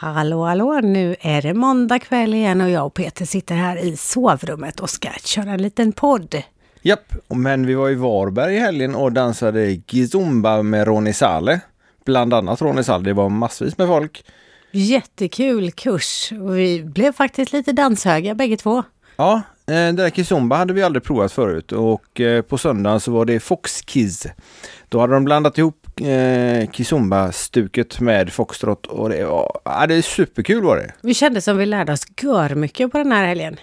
Hallå, hallå! Nu är det måndag kväll igen och jag och Peter sitter här i sovrummet och ska köra en liten podd. Japp, men vi var i Varberg i helgen och dansade Kizumba med Ronny Sale. Bland annat Ronny Sale, det var massvis med folk. Jättekul kurs och vi blev faktiskt lite danshöga bägge två. Ja, eh, det där Kizumba hade vi aldrig provat förut och eh, på söndagen så var det Fox Kiz. Då hade de blandat ihop eh, Kizumba-stuket med foxtrot och det var ja, det är superkul var det. Vi kände som vi lärde oss gör mycket på den här helgen.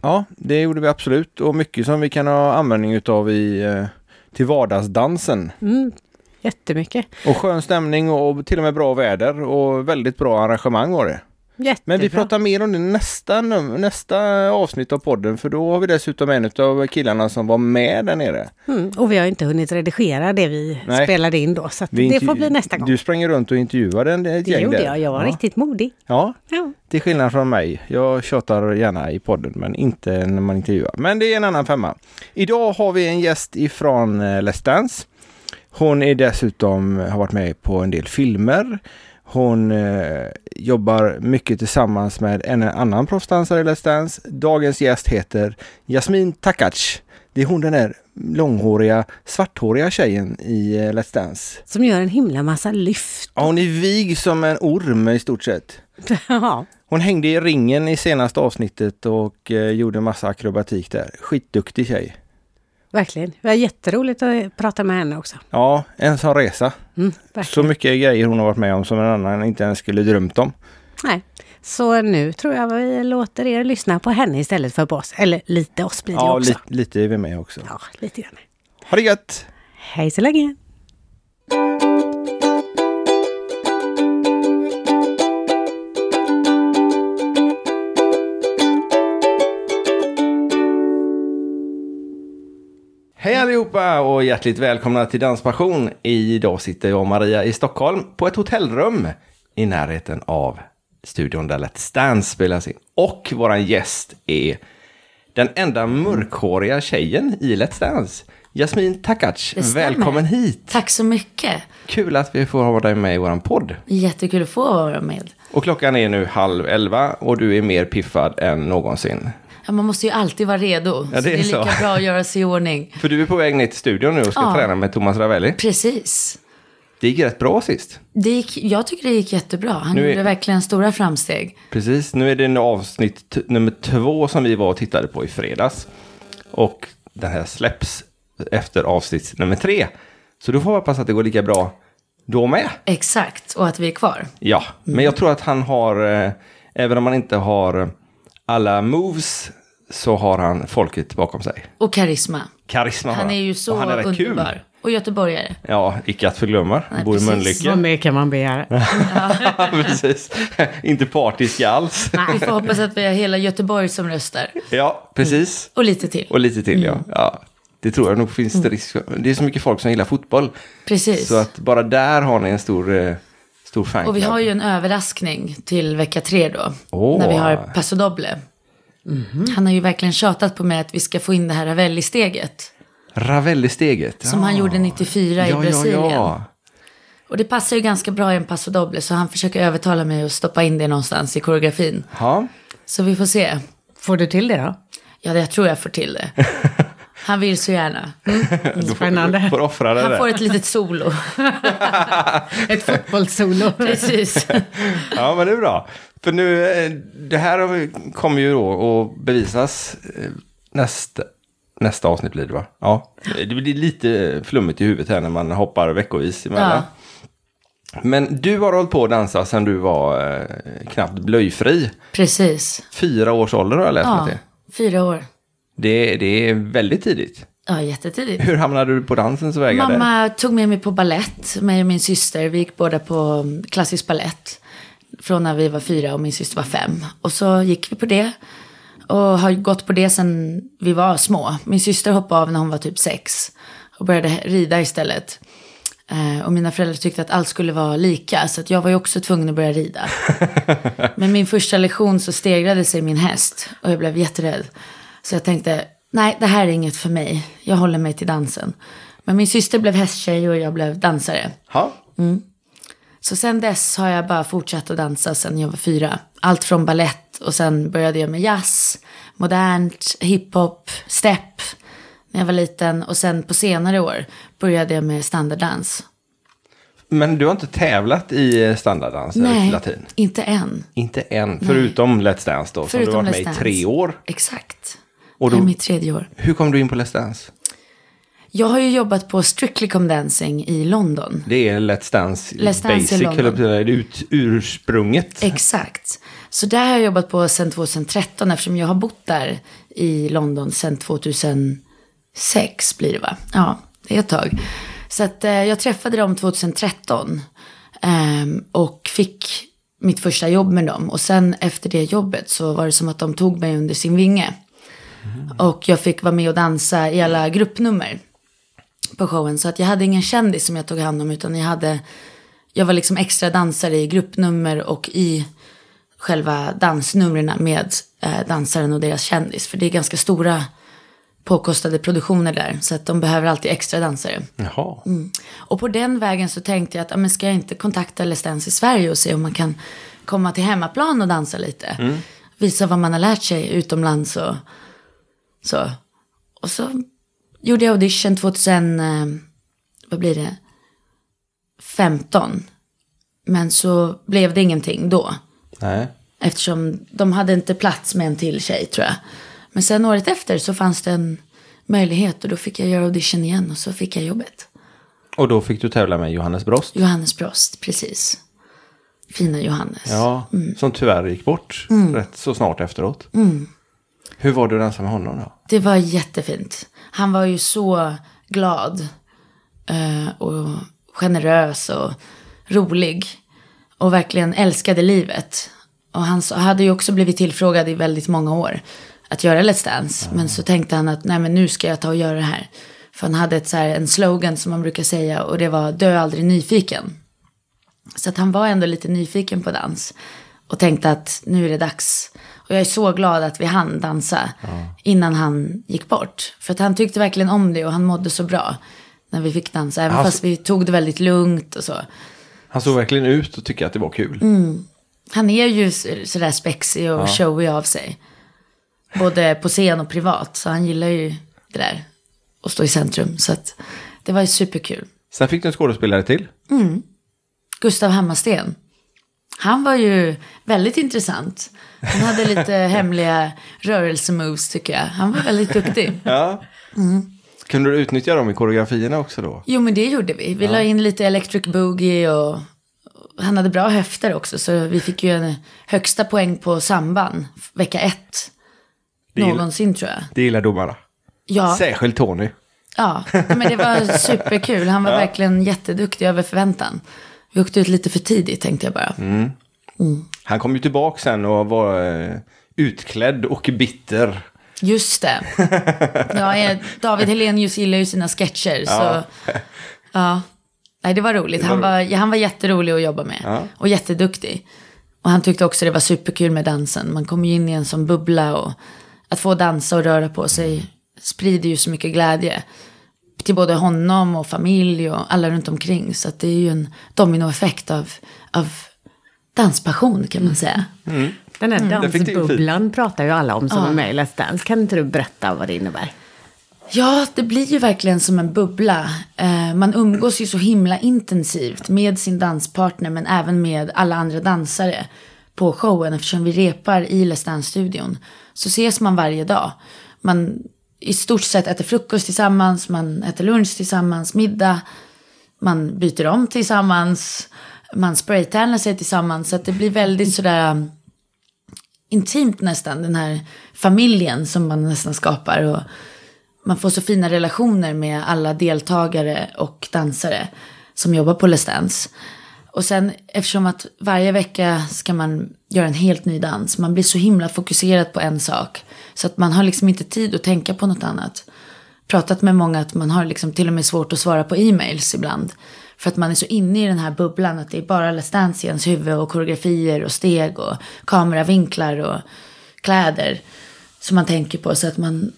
Ja, det gjorde vi absolut och mycket som vi kan ha användning utav i, eh, till vardagsdansen. Mm, jättemycket. Och skön stämning och till och med bra väder och väldigt bra arrangemang var det. Jättebra. Men vi pratar mer om det nästa, nästa avsnitt av podden för då har vi dessutom en av killarna som var med där nere. Mm, och vi har inte hunnit redigera det vi Nej. spelade in då, så det får bli nästa gång. Du sprang runt och intervjuade en- ett det gäng gjorde där. jag, jag var ja. riktigt modig. Ja, Ja. till skillnad från mig. Jag tjatar gärna i podden men inte när man intervjuar. Men det är en annan femma. Idag har vi en gäst ifrån eh, Let's Dance. Hon är dessutom, har varit med på en del filmer. Hon eh, jobbar mycket tillsammans med en annan proffsdansare i Let's Dance. Dagens gäst heter Jasmin Takac. Det är hon den där långhåriga, svarthåriga tjejen i eh, Let's Dance. Som gör en himla massa lyft. Ja, hon är vig som en orm i stort sett. Ja, Hon hängde i ringen i senaste avsnittet och eh, gjorde massa akrobatik där. Skitduktig tjej. Verkligen. Det var jätteroligt att prata med henne också. Ja, en sån resa. Mm, Så mycket grejer hon har varit med om som en annan inte ens skulle drömt om. Nej. Så nu tror jag vi låter er lyssna på henne istället för på oss. Eller lite oss blir det Ja, också. li lite är vi med också. Ja, lite grann. Ha det gött! Hej så länge! Allihopa och hjärtligt välkomna till Danspassion. Idag sitter jag och Maria i Stockholm på ett hotellrum i närheten av studion där Let's Dance spelas in. Och våran gäst är den enda mörkhåriga tjejen i Let's Dance. Jasmin Takac, välkommen hit! Tack så mycket. Kul att vi får ha dig med i våran podd. Jättekul att få vara med. Och klockan är nu halv elva och du är mer piffad än någonsin. Ja, man måste ju alltid vara redo. Ja, det så är det är lika så. bra att göra sig i ordning. För du är på väg ner till studion nu och ska Ja. träna med Thomas Ravelli. Precis. Det gick rätt bra sist. Det gick, jag tycker det gick jättebra. Han Nu är- gjorde verkligen stora framsteg. Precis, nu är det en avsnitt nummer två som vi var och tittade på i fredags. Och den här släpps efter avsnitt nummer tre. Så då får hoppas att det går lika bra då med. Exakt, och att vi är kvar. Ja, men jag tror att han har, eh, även om han inte har alla moves, så har han folket bakom sig. Och karisma. Karisma Han är ju så och han är rätt underbar. kul. Och göteborgare. Ja, icke att förglömma. Nej, Bor i precis. Mölnlycke. Vad mer kan man begära? Precis. Inte partiska alls. Vi får hoppas att vi har hela Göteborg som röstar. Ja, precis. Och lite till. Och lite till Mm. ja. ja. Det tror jag nog finns det risk för. Det är så mycket folk som gillar fotboll. Precis. Så att bara där har ni en stor, eh, stor fanclub. Och vi har ju en överraskning till vecka tre då. Åh. När vi har Paso Doble. Han har ju verkligen tjatat på mig att vi ska få in det här Ravelli-steget. Ravelli-steget. Som han gjorde 94 i ja, Brasilien. Ja, ja. Och det passar ju ganska bra i en Paso Doble. Så han försöker övertala mig att stoppa in det någonstans i koreografin. ja. Så vi får se. Får du till det då? Ja, jag tror jag får till det. Han vill så gärna. Spännande. Du får offra det Han där. får ett litet solo. Ett fotbollssolo. Precis. Ja, men det är bra. För nu, eh, det här kommer ju då att bevisas eh, nästa, nästa avsnitt blir det va? Ja. Det blir lite flummigt i huvudet här när man hoppar veckovis emellan. Ja, Men du har hållit på att dansa sedan du var eh, knappt blöjfri. precis. Fyra års ålder har jag läst Ja, mig till. fyra år. Det, det är väldigt tidigt. Ja, jättetidigt. Hur hamnade du på dansens vägar? Mamma tog med mig på ballett, mig och min syster. Vi gick båda på mm, klassisk ballett. Från när vi var fyra och min syster var fem. Och så gick vi på det. Och har gått på det sedan vi var små. Min syster hoppade av när hon var typ sex. Och började rida istället. Eh, och mina föräldrar tyckte att allt skulle vara lika. Så att jag var ju också tvungen att börja rida. Men min första lektion så stegrade sig min häst. Och jag blev jätterädd. Så jag tänkte, nej det här är inget för mig. Jag håller mig till dansen. Men min syster blev hästtjej och jag blev dansare. Ja. Så sen dess har jag bara fortsatt att dansa sen jag var fyra. Allt från ballett och sen började jag med jazz, modernt, hiphop, step när jag var liten. Och sen på senare år började jag med standarddans. Men du har inte tävlat i standarddans eller Nej, latin? inte än. Inte än, förutom Let's Dance då, som du Förutom har varit med i tre år. Exakt. Och Det då, är mitt tredje år. hur kom du in på Let's Dance? Jag har ju jobbat på Strictly Come Dancing i London. Det är Let's Dance Let's Dance i Basic, London. att säga, det är ut, ursprunget. Exakt. Så där har jag jobbat på sedan 2013 eftersom jag har bott där i London sedan 2006 blir det va? Ja, det är ett tag. Så att eh, jag träffade dem 2013 ehm, och fick mitt första jobb med dem. Och sen efter det jobbet så var det som att de tog mig under sin vinge. Och jag fick vara med och dansa i alla gruppnummer på showen. Så att jag hade ingen kändis som jag tog hand om utan jag hade, jag var liksom extra dansare i gruppnummer och i själva dansnumren med eh, dansaren och deras kändis. För det är ganska stora påkostade produktioner där. Så att de behöver alltid extra dansare. Jaha. Och på den vägen så tänkte jag att, men ska jag inte kontakta Let's Dance i Sverige och se om man kan komma till hemmaplan och dansa lite. Visa vad man har lärt sig utomlands och så. Och så gjorde jag audition 2000, eh, vad blir det, 15. Men så blev det ingenting då. Nej. Eftersom de hade inte plats med en till tjej tror jag. Men sen året efter så fanns det en möjlighet och då fick jag göra audition igen och så fick jag jobbet. Och då fick du tävla med Johannes Brost. Johannes Brost, precis. Fina Johannes. Ja, Mm. som tyvärr gick bort rätt så snart efteråt. Hur var det att dansa med honom då? Det var jättefint. Han var ju så glad eh, och generös och rolig. Och verkligen älskade livet. Och han hade ju också blivit tillfrågad i väldigt många år att göra Let's Dance. Men så tänkte han att nej men nu ska jag ta och göra det här. För han hade ett, så här, en slogan som man brukar säga och det var dö aldrig nyfiken. Så att han var ändå lite nyfiken på dans. Och tänkte att nu är det dags. Och jag är så glad att vi hann dansa innan han gick bort. För att han tyckte verkligen om det och han mådde så bra när vi fick dansa. Även Alltså- fast vi tog det väldigt lugnt och så. Han såg verkligen ut och tyckte att det var kul. Mm. Han är ju så- sådär spexig och showig av sig. Både på scen och privat. Så han gillar ju det där. Att stå i centrum. Så att det var ju superkul. Sen fick du en skådespelare till. Gustav Hammarsten. Han var ju väldigt intressant. Han hade lite hemliga rörelsemoves tycker jag. Han var väldigt duktig. Ja. Kunde du utnyttja dem i koreografierna också då? Jo men det gjorde vi. Vi la in lite electric boogie och han hade bra höfter också. Så vi fick ju en högsta poäng på samband vecka ett. Det gillar- Någonsin tror jag. Det gillar domarna. Ja, Särskilt Tony. ja, men det var superkul. Han var verkligen jätteduktig över förväntan. Vi åkte ut lite för tidigt tänkte jag bara. Han kom ju tillbaka sen och var eh, utklädd och bitter. Just det. Ja, David Helenius gillar ju sina sketcher. Så, ja. Nej, det var roligt. Han var, ja, han var jätterolig att jobba med. Ja. Och jätteduktig. Och han tyckte också det var superkul med dansen. Man kommer ju in i en sån bubbla och att få dansa och röra på sig sprider ju så mycket glädje. Till både honom och familj och alla runt omkring. Så att det är ju en dominoeffekt av, av danspassion kan man säga. Den här ju dansbubblan pratar ju alla om som är med i Let's Dance. Kan inte du berätta vad det innebär? Ja, det blir ju verkligen som en bubbla. Eh, man umgås ju så himla intensivt med sin danspartner men även med alla andra dansare på showen eftersom vi repar i Let's Dance-studion. Så ses man varje dag. Man i stort sett äter frukost tillsammans, man äter lunch tillsammans, middag. Man byter om tillsammans, man spraytannar sig tillsammans. Så att det blir väldigt sådär mm, intimt nästan, den här familjen som man nästan skapar. Och man får så fina relationer med alla deltagare och dansare som jobbar på Let's Dance. Och sen eftersom att varje vecka ska man göra en helt ny dans, man blir så himla fokuserad på en sak. Så att man har liksom inte tid att tänka på något annat. Pratat med många att man har liksom till och med svårt att svara på e-mails ibland. För att man är så inne i den här bubblan att det är bara Let's Dance i ens huvud och koreografier och steg och kameravinklar och kläder som man tänker på. Så att man,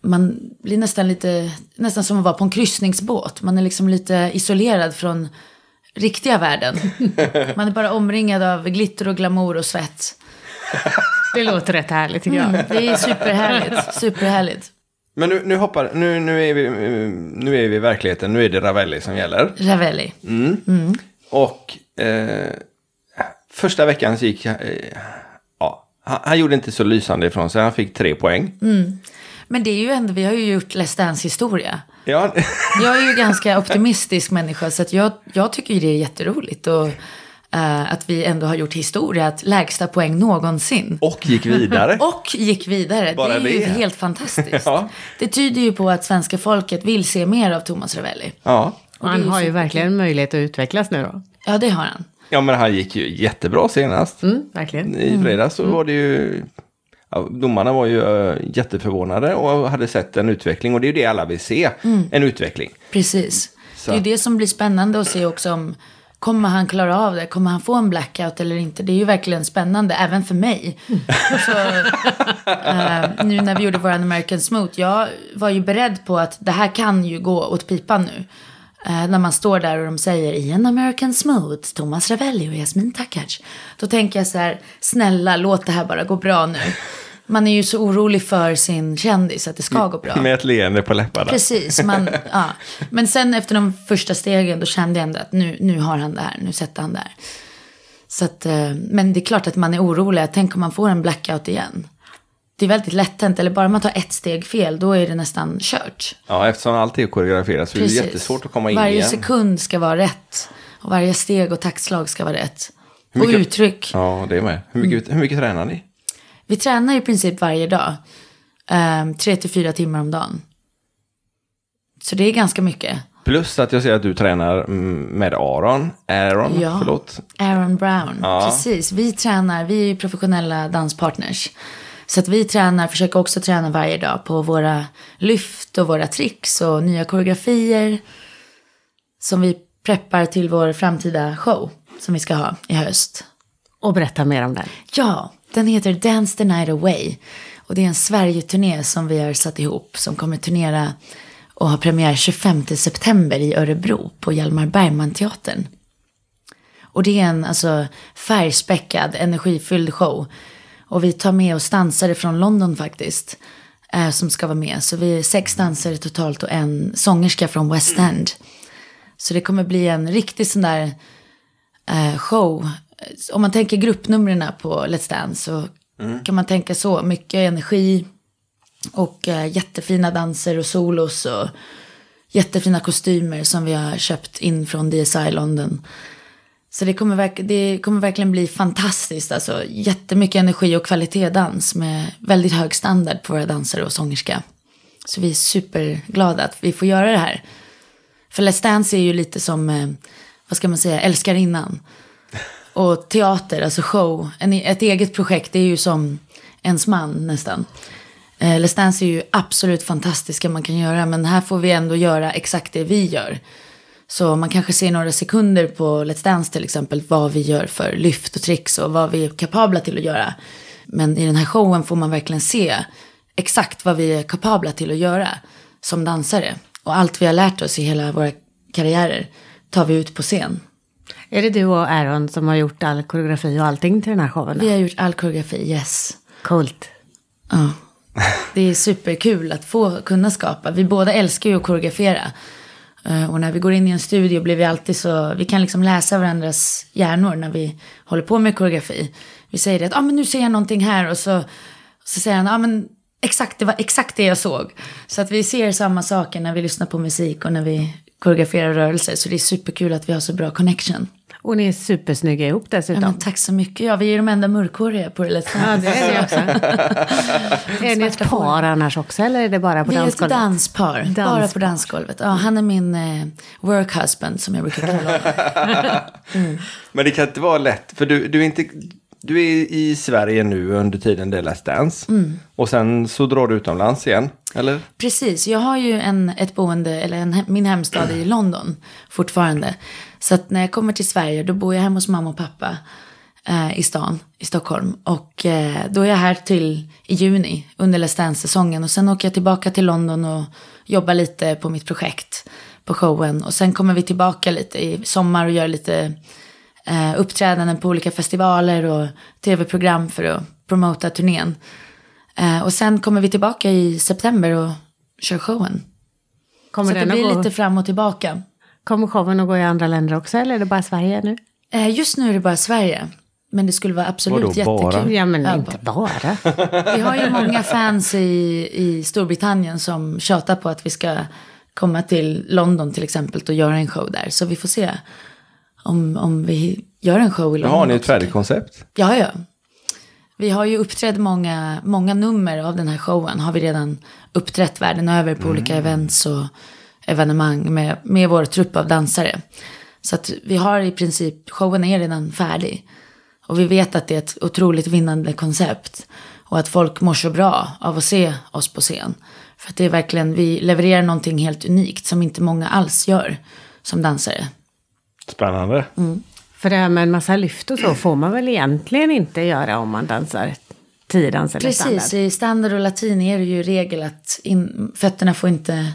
man blir nästan lite, nästan som att vara på en kryssningsbåt. Man är liksom lite isolerad från riktiga världen. Man är bara omringad av glitter och glamour och svett. Det låter rätt härligt tycker jag. Mm, det är superhärligt. Superhärligt. Men nu, nu hoppar, nu, nu, är vi, nu är vi i verkligheten, nu är det Ravelli som gäller. Ravelli. Och eh, första veckan så gick, eh, ja, han, han gjorde inte så lysande ifrån sig, han fick tre poäng. Men det är ju ändå, vi har ju gjort Let's Dance historia. Ja, Jag är ju ganska optimistisk människa så att jag, jag tycker ju det är jätteroligt. Och eh, att vi ändå har gjort historia, att lägsta poäng någonsin. och gick vidare. Och gick vidare. Bara det är ju det. helt fantastiskt. Ja. Det tyder ju på att svenska folket vill se mer av Thomas Ravelli. Ja. Och Han ju har ju verkligen möjlighet att utvecklas nu då. Ja, det har han. ja, men han gick ju jättebra senast. Mm, verkligen. I fredags så var det ju... Ja, domarna var ju uh, jätteförvånade och hade sett en utveckling. Och det är ju det alla vill se, en utveckling. Precis. Så. Det är ju det som blir spännande att se också om Kommer han klara av det? Kommer han få en blackout eller inte? Det är ju verkligen spännande, även för mig. Så, eh, nu när vi gjorde vår American Smooth, jag var ju beredd på att det här kan ju gå åt pipan nu. Eh, när man står där och de säger i en American Smooth, Thomas Ravelli och Jasmin Takac. Då tänker jag så här, snälla låt det här bara gå bra nu. Man är ju så orolig för sin kändis att det ska gå bra. Med ett leende på läpparna. Precis, man, ja. men sen efter de första stegen då kände jag ändå att nu, nu har han det här, nu sätter han det här. Så att, eh, men det är klart att man är orolig, tänk om man får en blackout igen. Det är väldigt lätt hänt, eller bara man tar ett steg fel, då är det nästan kört. Ja, eftersom allt är koreograferat så är det jättesvårt att komma in varje igen. sekund ska vara rätt. Och varje steg och taktslag ska vara rätt. Hur Och mycket- uttryck. Ja, det är med. Hur mycket, Mm. hur mycket tränar ni? Vi tränar i princip varje dag. Um, tre till fyra timmar om dagen. Så det är ganska mycket. Plus att jag ser att du tränar mm, med Aron. Aaron, Ja. förlåt. Aaron Brown, Ja. precis. Vi tränar, vi är ju professionella danspartners. Så att vi tränar, försöker också träna varje dag på våra lyft och våra tricks och nya koreografier. Som vi preppar till vår framtida show som vi ska ha i höst. Och berätta mer om den. Ja, den heter Dance the Night Away. Och det är en Sverige-turné som vi har satt ihop som kommer turnera och ha premiär 25 september i Örebro på Hjalmar Bergman-teatern. Och det är en alltså, färgspäckad, energifylld show. Och vi tar med oss dansare från London faktiskt. Eh, som ska vara med. Så vi är sex dansare totalt och en sångerska från West End. Så det kommer bli en riktig sån där eh, show. Om man tänker gruppnumren på Let's Dance så kan man tänka så. Mycket energi och eh, jättefina danser och solos och jättefina kostymer som vi har köpt in från DSI London. Så det kommer, verk- det kommer verkligen bli fantastiskt. Alltså, jättemycket energi och kvalitetsdans med väldigt hög standard på våra dansare och sångerska. Så vi är superglada att vi får göra det här. För Let's Dance är ju lite som, eh, vad ska man säga, älskarinnan. Och teater, alltså show, en, e- ett eget projekt, det är ju som ens man nästan. Eh, Let's Dance är ju absolut fantastiska man kan göra, men här får vi ändå göra exakt det vi gör. Så man kanske ser några sekunder på Let's Dance till exempel, vad vi gör för lyft och tricks och vad vi är kapabla till att göra. Men i den här showen får man verkligen se exakt vad vi är kapabla till att göra som dansare. Och allt vi har lärt oss i hela våra karriärer tar vi ut på scen. Är det du och Aaron som har gjort all koreografi och allting till den här showen? Vi har gjort all koreografi, yes. Coolt. Ja. Det är superkul att få kunna skapa. Vi båda älskar ju att koreografera. Eh, Och när vi går in i en studio blir vi alltid så, vi kan liksom läsa varandras hjärnor när vi håller på med koreografi. Vi säger det att, ah, men nu ser jag någonting här och så, så säger han, ah, men exakt, det var exakt det jag såg. Så att vi ser samma saker när vi lyssnar på musik och när vi koreograferar rörelser. Så det är superkul att vi har så bra connection. Och ni är supersnygga ihop Ja, dessutom. men tack så mycket. Ja, vi är de enda mörkhåriga på Let's Ja, Dance. det är ni också. är ni ett par annars också eller är det bara på Vi är ett dansgolvet? danspar, bara Danspar. på dansgolvet. Ja, han är min eh, work husband som jag brukar kalla honom. Men det kan inte vara lätt, för du, du är inte... Du är i Sverige nu under tiden det är Let's Dance. Mm. Och sen så drar du utomlands igen, eller? Precis, jag har ju en, ett boende, eller en, min hemstad i London fortfarande. Så att när jag kommer till Sverige då bor jag hemma hos mamma och pappa eh, i stan, i Stockholm. Och eh, då är jag här till i juni under Let's Dance-säsongen. Och sen åker jag tillbaka till London och jobbar lite på mitt projekt på showen. Och sen kommer vi tillbaka lite i sommar och gör lite eh, uppträdanden på olika festivaler och tv-program för att promota turnén. Eh, och sen kommer vi tillbaka i september och kör showen. Kommer, Så det blir gå, lite fram och tillbaka. Kommer showen att gå i andra länder också eller är det bara Sverige nu? Eh, just nu är det bara Sverige. Men det skulle vara absolut Vadå, bara? jättekul. Ja men Ja, inte bara. Vi har ju många fans i, i Storbritannien som tjatar på att vi ska komma till London till exempel och göra en show där. Så vi får se om, om vi gör en show i London. har ni ett färdigt koncept. Ja, ja. Vi har ju uppträtt många, många nummer av den här showen. Har vi redan uppträtt världen över på olika events och evenemang med, med vår trupp av dansare. Så att vi har i princip, showen är redan färdig. Och vi vet att det är ett otroligt vinnande koncept. Och att folk mår så bra av att se oss på scen. För att det är verkligen, vi levererar någonting helt unikt som inte många alls gör som dansare. Spännande. För det här med en massa lyft och så får man väl egentligen inte göra om man dansar tiodans eller Precis, standard. i standard och latin är det ju regel att in, fötterna får inte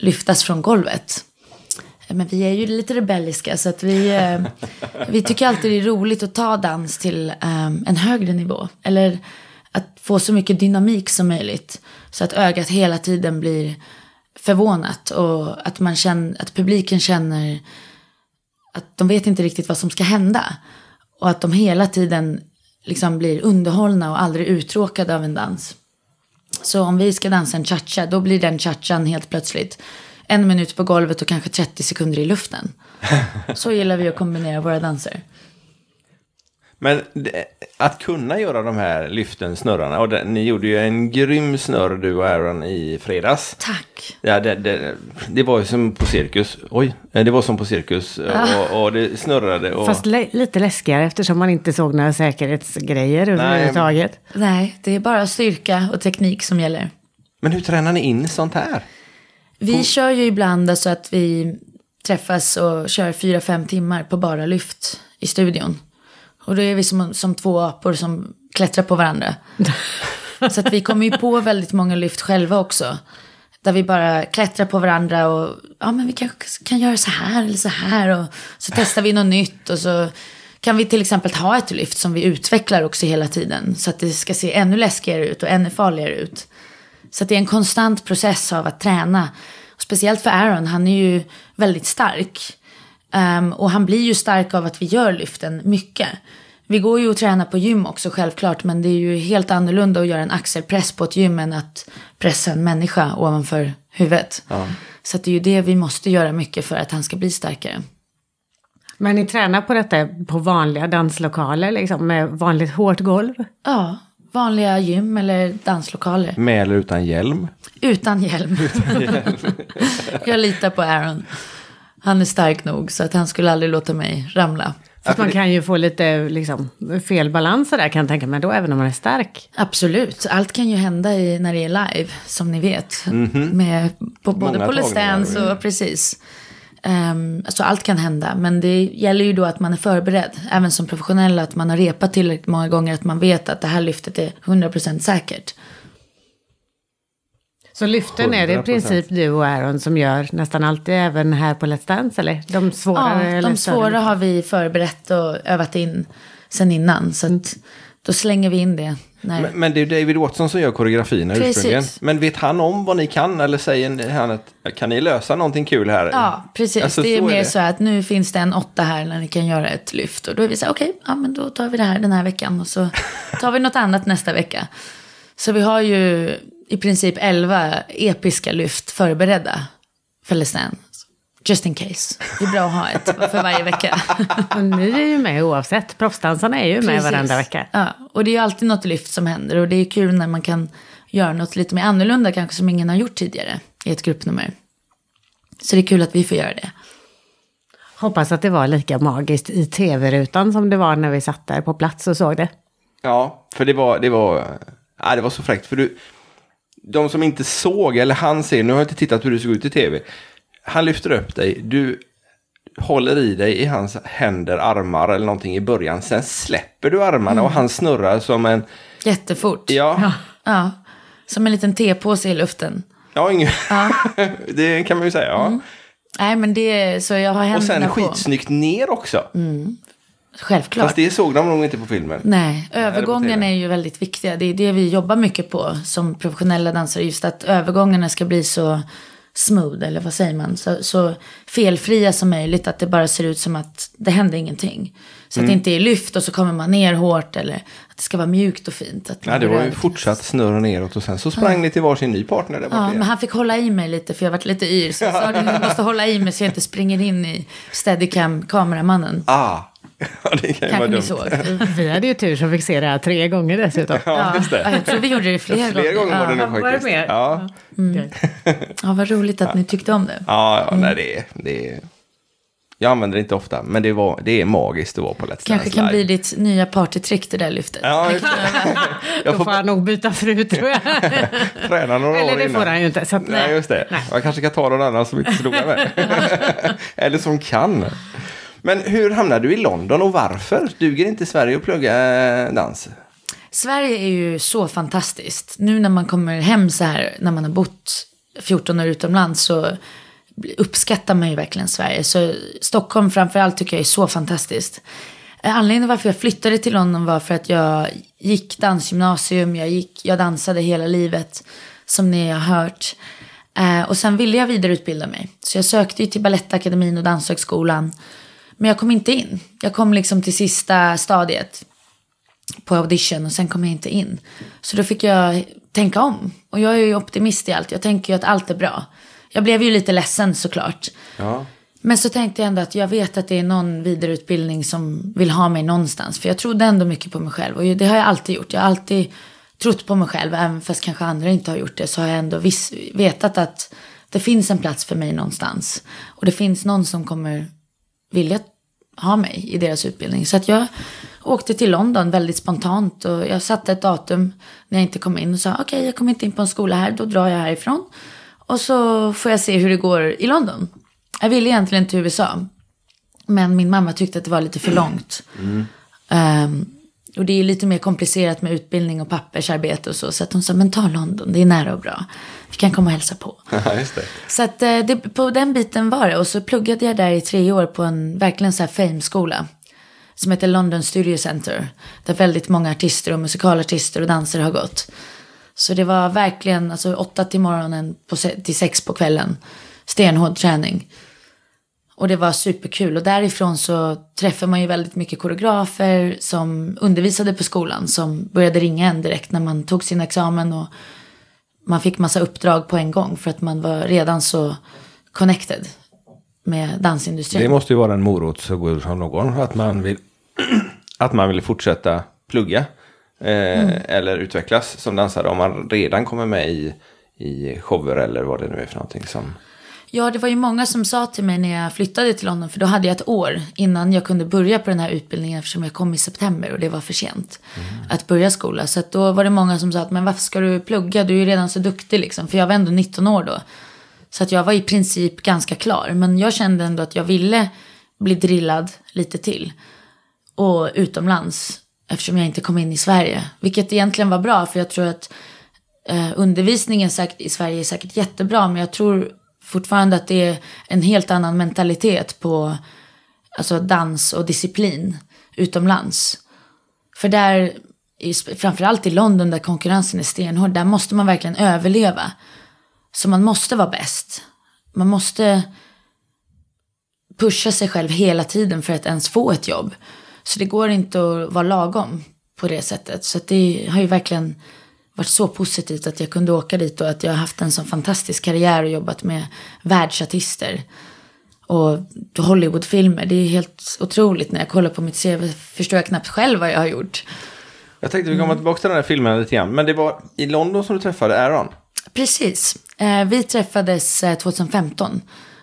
lyftas från golvet. Men vi är ju lite rebelliska så att vi, eh, vi tycker alltid det är roligt att ta dans till eh, en högre nivå. Eller att få så mycket dynamik som möjligt. Så att ögat hela tiden blir förvånat och att, man känner, att publiken känner att de vet inte riktigt vad som ska hända. Och att de hela tiden liksom blir underhållna och aldrig uttråkade av en dans. Så om vi ska dansa en cha-cha, då blir den cha-chan helt plötsligt en minut på golvet och kanske 30 sekunder i luften. Så gillar vi att kombinera våra danser. Men det, att kunna göra de här lyften, snurrarna, och det, ni gjorde ju en grym snurr du och Aaron i fredags. Tack. Ja, det, det, det var ju som på cirkus. Oj, eh, det var som på cirkus. Och, och det snurrade. Och... Fast le- lite läskigare eftersom man inte såg några säkerhetsgrejer överhuvudtaget. Nej, det är bara styrka och teknik som gäller. Men hur tränar ni in sånt här? Vi kör ju ibland så att vi träffas och kör fyra, fem timmar på bara lyft i studion. Och då är vi som, som två apor som klättrar på varandra. så att vi kommer ju på väldigt många lyft själva också. Där vi bara klättrar på varandra och ja men vi kanske kan göra så här eller så här. Och så testar vi något nytt och så kan vi till exempel ha ett lyft som vi utvecklar också hela tiden. Så att det ska se ännu läskigare ut och ännu farligare ut. Så att det är en konstant process av att träna. Och speciellt för Aaron, han är ju väldigt stark. Ehm, och han blir ju stark av att vi gör lyften mycket. Vi går ju och tränar på gym också självklart, men det är ju helt annorlunda att göra en axelpress på ett gym än att pressa en människa ovanför huvudet. Så att det är ju det vi måste göra mycket för att han ska bli starkare. Men ni tränar på detta på vanliga danslokaler liksom med vanligt hårt golv? Ja, vanliga gym eller danslokaler. Med eller utan hjälm? Utan hjälm. Jag litar på Aaron. Han är stark nog så att han skulle aldrig låta mig ramla. För man kan ju få lite liksom, fel balans där kan jag tänka mig då, även om man är stark. Absolut, allt kan ju hända i, när det är live, som ni vet. Med, på, både Många på. Dance och precis. Um, alltså allt kan hända, men det gäller ju då att man är förberedd. Även som professionell, att man har repat tillräckligt många gånger att man vet att det här lyftet är 100% säkert. Så lyften är det i 100%. princip du och Aaron som gör nästan alltid, även här på Let's Dance, eller? De svårare? Ja, de svåra har vi förberett och övat in sen innan. Så att då slänger vi in det. Men, men det är David Watson som gör koreografierna Precis. ursprungligen. Men vet han om vad ni kan? Eller säger han att kan ni lösa någonting kul här? Ja, precis. Alltså, det är mer det. så att nu finns det en åtta här när ni kan göra ett lyft. Och då är vi så här, okej, ja men då tar vi det här den här veckan. Och så tar vi något annat nästa vecka. Så vi har ju i princip elva episka lyft förberedda för Let's Dance. Just in case. Det är bra att ha ett för varje vecka. Och ni är ju med oavsett. Proffsdansarna är ju med Precis. varenda vecka. Ja, och det är ju alltid något lyft som händer. Och det är kul när man kan göra något lite mer annorlunda kanske som ingen har gjort tidigare i ett gruppnummer. Så det är kul att vi får göra det. Hoppas att det var lika magiskt i tv-rutan som det var när vi satt där på plats och såg det. Ja, för det var, det var, ja, det var så fräckt. För du, de som inte såg, eller han ser, nu har jag inte tittat hur du såg ut i tv. Han lyfter upp dig, du håller i dig i hans händer, armar eller någonting i början. Sen släpper du armarna och han snurrar som en, Jättefort. ja, Ja, som en liten tepåse i luften. ja, ingen, det kan man ju säga. Ja. Nej, men det så jag har Och händerna sen på. Mm. skitsnyggt ner också. Självklart. Fast det såg de nog inte på filmen. Nej, TV. är ju väldigt viktiga. Det är det vi jobbar mycket på som professionella dansare. Just att övergångarna ska bli så smooth, eller vad säger man? Så, så felfria som möjligt. Att det bara ser ut som att det händer ingenting. Så Mm. att det inte är lyft och så kommer man ner hårt. Eller att det ska vara mjukt och fint. Att Ja, det var ju fortsatt snurra neråt och sen så sprang ni till varsin ny partner där Ja, men han fick hålla i mig lite för jag varit lite yr. Så jag sa att du måste hålla i mig så jag inte springer in i steadicam kameramannen. Ah, ja, det kan ju vara dumt. såg. Vi hade ju tur som fick se det här tre gånger dessutom. Ja, just Ja, det. jag tror vi gjorde det fler, Fler gånger var det Ja. nog var det faktiskt. mer? Ja, Ja, vad roligt att ni tyckte om det. ja, ja nej, det är, det är... Jag använder det inte ofta, men det, var, det är magiskt att vara på Let's Dance Kanske kan bli live. ditt nya partytrick det där lyftet. Ja, just det. Jag Då får han nog byta fru tror jag. träna några Eller år det innan. får han ju inte. Så att, Nej, just det. Nej. Jag kanske kan ta någon annan som inte noga med. Eller som kan. Men hur hamnade du i London och varför? Duger inte Sverige att plugga eh, dans? Sverige är ju så fantastiskt. Nu när man kommer hem så här, när man har bott 14 år utomlands så uppskattar man ju verkligen Sverige. Så Stockholm framförallt tycker jag är så fantastiskt. Eh, anledningen varför jag flyttade till London var för att jag gick dansgymnasium, jag, gick, jag dansade hela livet, som ni har hört. Eh, och sen ville jag vidareutbilda mig. Så jag sökte ju till Balettakademin och Danshögskolan. Men jag kom inte in. Jag kom liksom till sista stadiet på audition och sen kom jag inte in. Så då fick jag tänka om. Och jag är ju optimist i allt. Jag tänker ju att allt är bra. Jag blev ju lite ledsen såklart. Ja. Men så tänkte jag ändå att jag vet att det är någon vidareutbildning som vill ha mig någonstans. För jag trodde ändå mycket på mig själv. Och det har jag alltid gjort. Jag har alltid trott på mig själv. Även fast kanske andra inte har gjort det. Så har jag ändå viss, vetat att det finns en plats för mig någonstans. Och det finns någon som kommer vilja ha mig i deras utbildning. Så att jag åkte till London väldigt spontant. Och jag satte ett datum när jag inte kom in. Och sa okej, jag kommer inte in på en skola här. Då drar jag härifrån. Och så får jag se hur det går i London. Jag ville egentligen till USA. Men min mamma tyckte att det var lite för långt. Ehm, och det är lite mer komplicerat med utbildning och pappersarbete och så. Så att hon sa, men ta London, det är nära och bra. Vi kan komma och hälsa på. Så att eh, det, på den biten var det. Och så pluggade jag där i tre år på en verkligen så här fame-skola. Som heter London Studio Center. Där väldigt många artister och musikalartister och dansare har gått. Så det var verkligen alltså åtta till morgonen på, till sex på kvällen. Stenhård träning. Och det var superkul. Och därifrån så träffade man ju väldigt mycket koreografer som undervisade på skolan. Som började ringa en direkt när man tog sin examen. Och man fick massa uppdrag på en gång. För att man var redan så connected med dansindustrin. Det måste ju vara en morot så god som någon. Att man vill, att man vill fortsätta plugga. Eh, Mm. Eller utvecklas som dansare. Om man redan kommer med i, i shower eller vad det nu är för någonting. Som, Ja, det var ju många som sa till mig när jag flyttade till London, för då hade jag ett år innan jag kunde börja på den här utbildningen eftersom jag kom i september och det var för sent att börja skola. Så då var det många som sa att men varför ska du plugga, du är ju redan så duktig liksom, för jag var ändå 19 år då. Så att jag var i princip ganska klar, men jag kände ändå att jag ville bli drillad lite till. Och utomlands, eftersom jag inte kom in i Sverige. Vilket egentligen var bra, för jag tror att eh, undervisningen i Sverige är säkert jättebra, men jag tror fortfarande att det är en helt annan mentalitet på alltså dans och disciplin utomlands. För där, framförallt i London där konkurrensen är stenhård, där måste man verkligen överleva. Så man måste vara bäst. Man måste pusha sig själv hela tiden för att ens få ett jobb. Så det går inte att vara lagom på det sättet. Så det har ju verkligen varit så positivt att jag kunde åka dit och att jag har haft en sån fantastisk karriär och jobbat med världsartister. Och Hollywoodfilmer, det är helt otroligt. När jag kollar på mitt CV förstår jag knappt själv vad jag har gjort. jag tänkte vi kommer tillbaka till den här filmen lite grann. Men det var i London som du träffade Aaron. Precis. Eh, vi träffades eh, 2015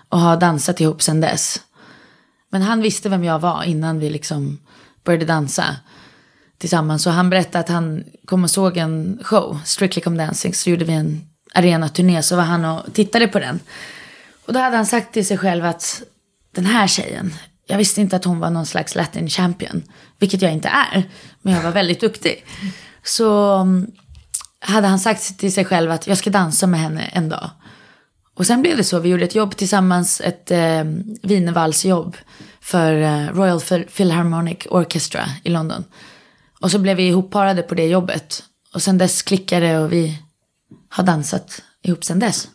och har dansat ihop sedan dess. Men han visste vem jag var innan vi liksom började dansa tillsammans. Så han berättade att han kom och såg en show, Strictly Come Dancing, så gjorde vi en arenaturné, så var han och tittade på den. Och då hade han sagt till sig själv att den här tjejen, jag visste inte att hon var någon slags latin champion, vilket jag inte är, men jag var väldigt duktig. Så mm, hade han sagt till sig själv att jag ska dansa med henne en dag. Och sen blev det så, vi gjorde ett jobb tillsammans, ett eh, wienervalsjobb för eh, Royal Philharmonic Orchestra i London. Och så blev vi ihopparade på det jobbet. Och sen dess klickade och vi har dansat ihop sen dess.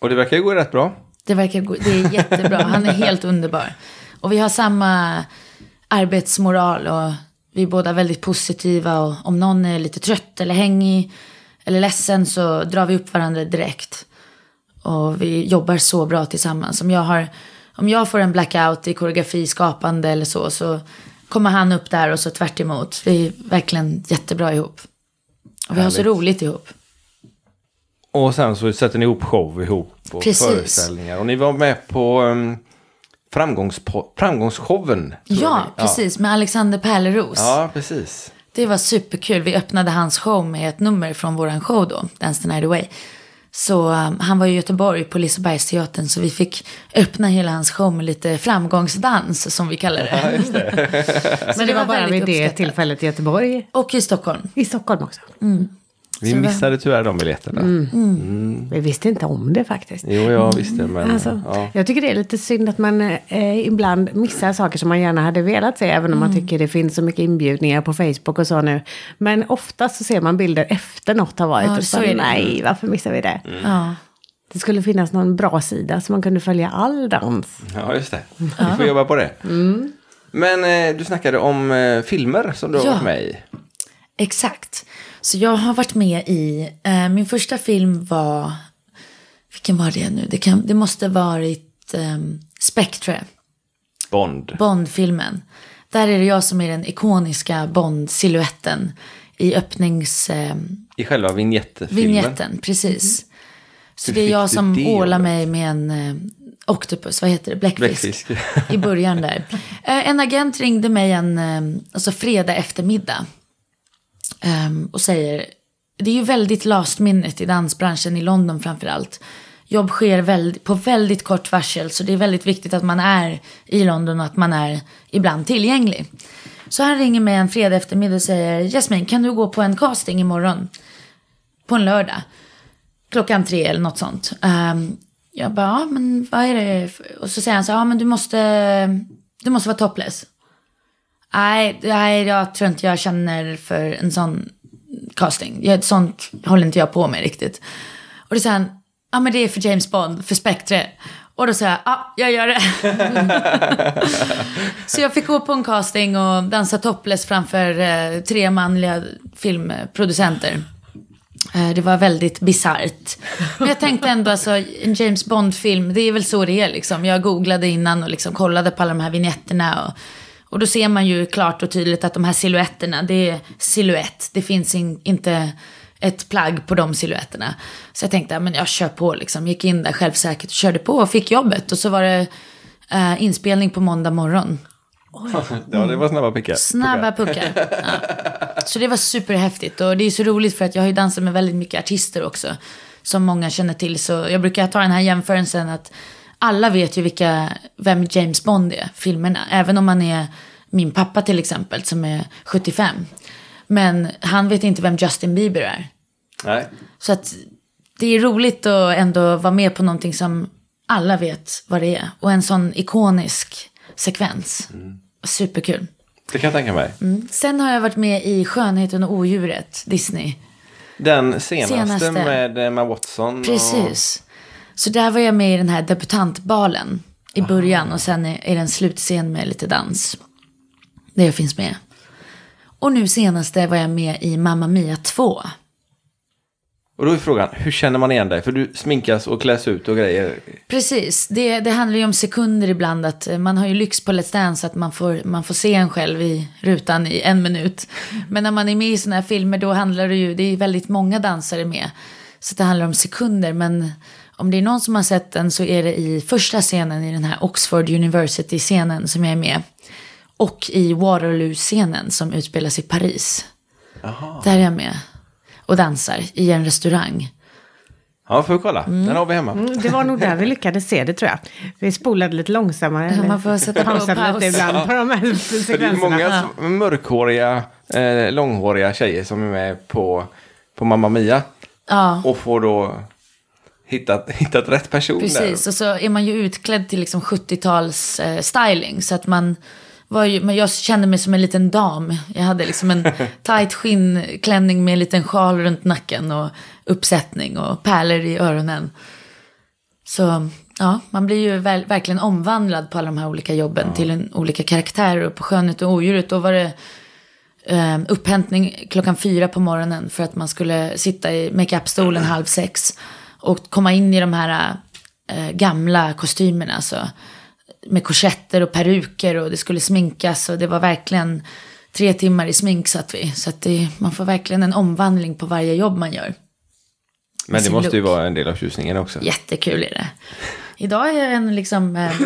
Och det verkar ju gå rätt bra. Det verkar gå, det är jättebra. Han är helt underbar. Och vi har samma arbetsmoral och vi är båda väldigt positiva. Och om någon är lite trött eller hängig eller ledsen så drar vi upp varandra direkt. Och vi jobbar så bra tillsammans. Om jag, har, om jag får en blackout i koreografi, skapande eller så, så kommer han upp där och så tvärt emot. Vi är verkligen jättebra ihop. Och vi har så Härligt. roligt ihop. Och sen så sätter ni ihop show ihop och Precis. föreställningar. Och ni var med på um, framgångsshowen. Ja, jag. precis. Med Alexander Pärleros. Ja, precis. Det var superkul. Vi öppnade hans show med ett nummer från våran show då, Dance the Night Away. Så um, han var i Göteborg på Lisebergsteatern så vi fick öppna hela hans show med lite framgångsdans som vi kallar det. Ja, just det. Men det var bara väldigt vid det tillfället i Göteborg. Och i Stockholm. I Stockholm också. Vi missade tyvärr de biljetterna. Mm. Vi visste inte om det faktiskt. Jo, jag visste, men Alltså, ja. Jag tycker det är lite synd att man eh, ibland missar saker som man gärna hade velat se. Även om man Mm. tycker det finns så mycket inbjudningar på Facebook och så nu. Men oftast så ser man bilder efter något har varit. Ja, och så det. nej, varför missar vi det? Ja. Det skulle finnas någon bra sida så man kunde följa all dans. ja, just det. Vi får jobba på det. Men eh, du snackade om eh, filmer som du har Ja. varit med i. Exakt. Så jag har varit med i, eh, min första film var, vilken var det nu? Det, kan, det måste varit eh, Spectre. Bond. Bond-filmen. Där är det jag som är den ikoniska Bond-siluetten i öppningsvinjetten. I själva vignettfilmen. precis. Så Hur det är jag som det ålar mig med en eh, octopus, vad heter det, bläckfisk. Bläckfisk. I början där. Eh, en agent ringde mig en eh, alltså fredag eftermiddag. Um, och säger, det är ju väldigt last minute i dansbranschen i London framförallt. Jobb sker väldigt, på väldigt kort varsel så det är väldigt viktigt att man är i London och att man är ibland tillgänglig. Så han ringer mig en fredag eftermiddag och säger Jasmin kan du gå på en casting imorgon? På en lördag. Klockan tre eller något sånt. Um, jag bara, ja men vad är det? Och så säger han så ja men du måste, du måste vara topless. Nej, nej, jag tror inte jag känner för en sån casting. Jag, sånt håller inte jag på med riktigt. Och då sa han, ja men det är för James Bond, för Spectre. Och då sa jag, ja, jag gör det. Så jag fick gå på en casting och dansa topless framför eh, tre manliga filmproducenter. Eh, Det var väldigt bisarrt. Men jag tänkte ändå, alltså, en James Bond-film, det är väl så det är liksom. Jag googlade innan och liksom kollade på alla de här vignetterna. Och, och då ser man ju klart och tydligt att de här silhuetterna, det är silhuett. Det finns in, inte ett plagg på de silhuetterna. Så jag tänkte, men jag kör på liksom. Gick in där självsäkert och körde på och fick jobbet. Och så var det eh, inspelning på måndag morgon. Ja, det var snabba pickar. Snabba puckar. Ja. Så det var superhäftigt. Och det är så roligt för att jag har ju dansat med väldigt mycket artister också. Som många känner till. Så jag brukar ta den här jämförelsen att alla vet ju vilka, vem James Bond är, filmerna. Även om man är min pappa till exempel som är 75. Men han vet inte vem Justin Bieber är. Nej. Så att det är roligt att ändå vara med på någonting som alla vet vad det är. Och en sån ikonisk sekvens. Superkul. Det kan jag tänka mig. Sen har jag varit med i Skönheten och odjuret, Disney. Den senaste, Senaste. med Emma Watson. Precis. Så där var jag med i den här debutantbalen i början och sen är det en slutscen med lite dans. Där jag finns med. Och nu senaste var jag med i Mamma Mia 2. Och då är frågan, hur känner man igen dig? För du sminkas och kläs ut och grejer. Precis, det, det handlar ju om sekunder ibland. Att eh, man har ju lyx på Let's Dance att man får, man får se en själv i rutan i en minut. Men när man är med i sådana här filmer då handlar det ju, det är väldigt många dansare med. Så det handlar om sekunder. Men om det är någon som har sett den så är det i första scenen i den här Oxford University-scenen som jag är med. Och i Waterloo-scenen som utspelas i Paris. Där är jag med och dansar i en restaurang. Ja, får vi kolla. Den har vi hemma. Mm, Det var nog där vi lyckades se det tror jag. Vi spolade lite långsammare. Ja, man får sätta på paus. lite ibland på de här För det är sekvenserna. många mörkhåriga, eh, långhåriga tjejer som är med på, på Mamma Mia. Ja. Och får då hittat, hittat rätt person Precis, där. och så är man ju utklädd till liksom 70-tals eh, styling. Så att man var ju, men jag kände mig som en liten dam. Jag hade liksom en tight skinnklänning med en liten sjal runt nacken och uppsättning och pärlor i öronen. Så ja, man blir ju väl, verkligen omvandlad på alla de här olika jobben till en, olika karaktärer. Och på Skönhet och odjuret då var det eh, upphämtning klockan fyra på morgonen för att man skulle sitta i makeupstolen halv sex och komma in i de här eh, gamla kostymerna. Så, med korsetter och peruker och det skulle sminkas och det var verkligen tre timmar i smink satt vi. Så att det, man får verkligen en omvandling på varje jobb man gör. Men det måste ju look. vara en del av tjusningen också. Jättekul är det. Idag är jag en, liksom, eh,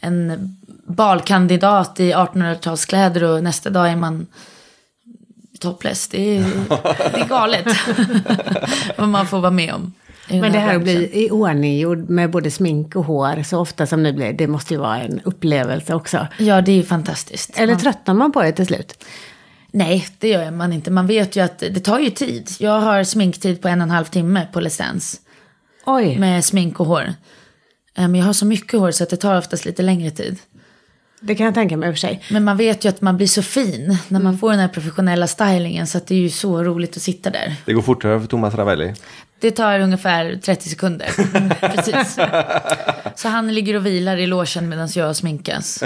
en balkandidat i 1800-talskläder och nästa dag är man topless. Det är, det är galet vad man får vara med om. Men det här att bli i ordning gjord med både smink och hår så ofta som ni blir, det måste ju vara en upplevelse också. Ja, det är ju fantastiskt. Eller tröttnar man på det till slut? Nej, det gör man inte. Man vet ju att det tar ju tid. Jag har sminktid på en och en halv timme på Dance. Oj, Med smink och hår. Eh, Men jag har så mycket hår så att det tar oftast lite längre tid. Det kan jag tänka mig i och för sig. Men man vet ju att man blir så fin när man får den här professionella stylingen. Så att det är ju så roligt att sitta där. Det går fortare för Thomas Ravelli. Det tar ungefär 30 sekunder. Precis. Så han ligger och vilar i logen medan jag sminkas.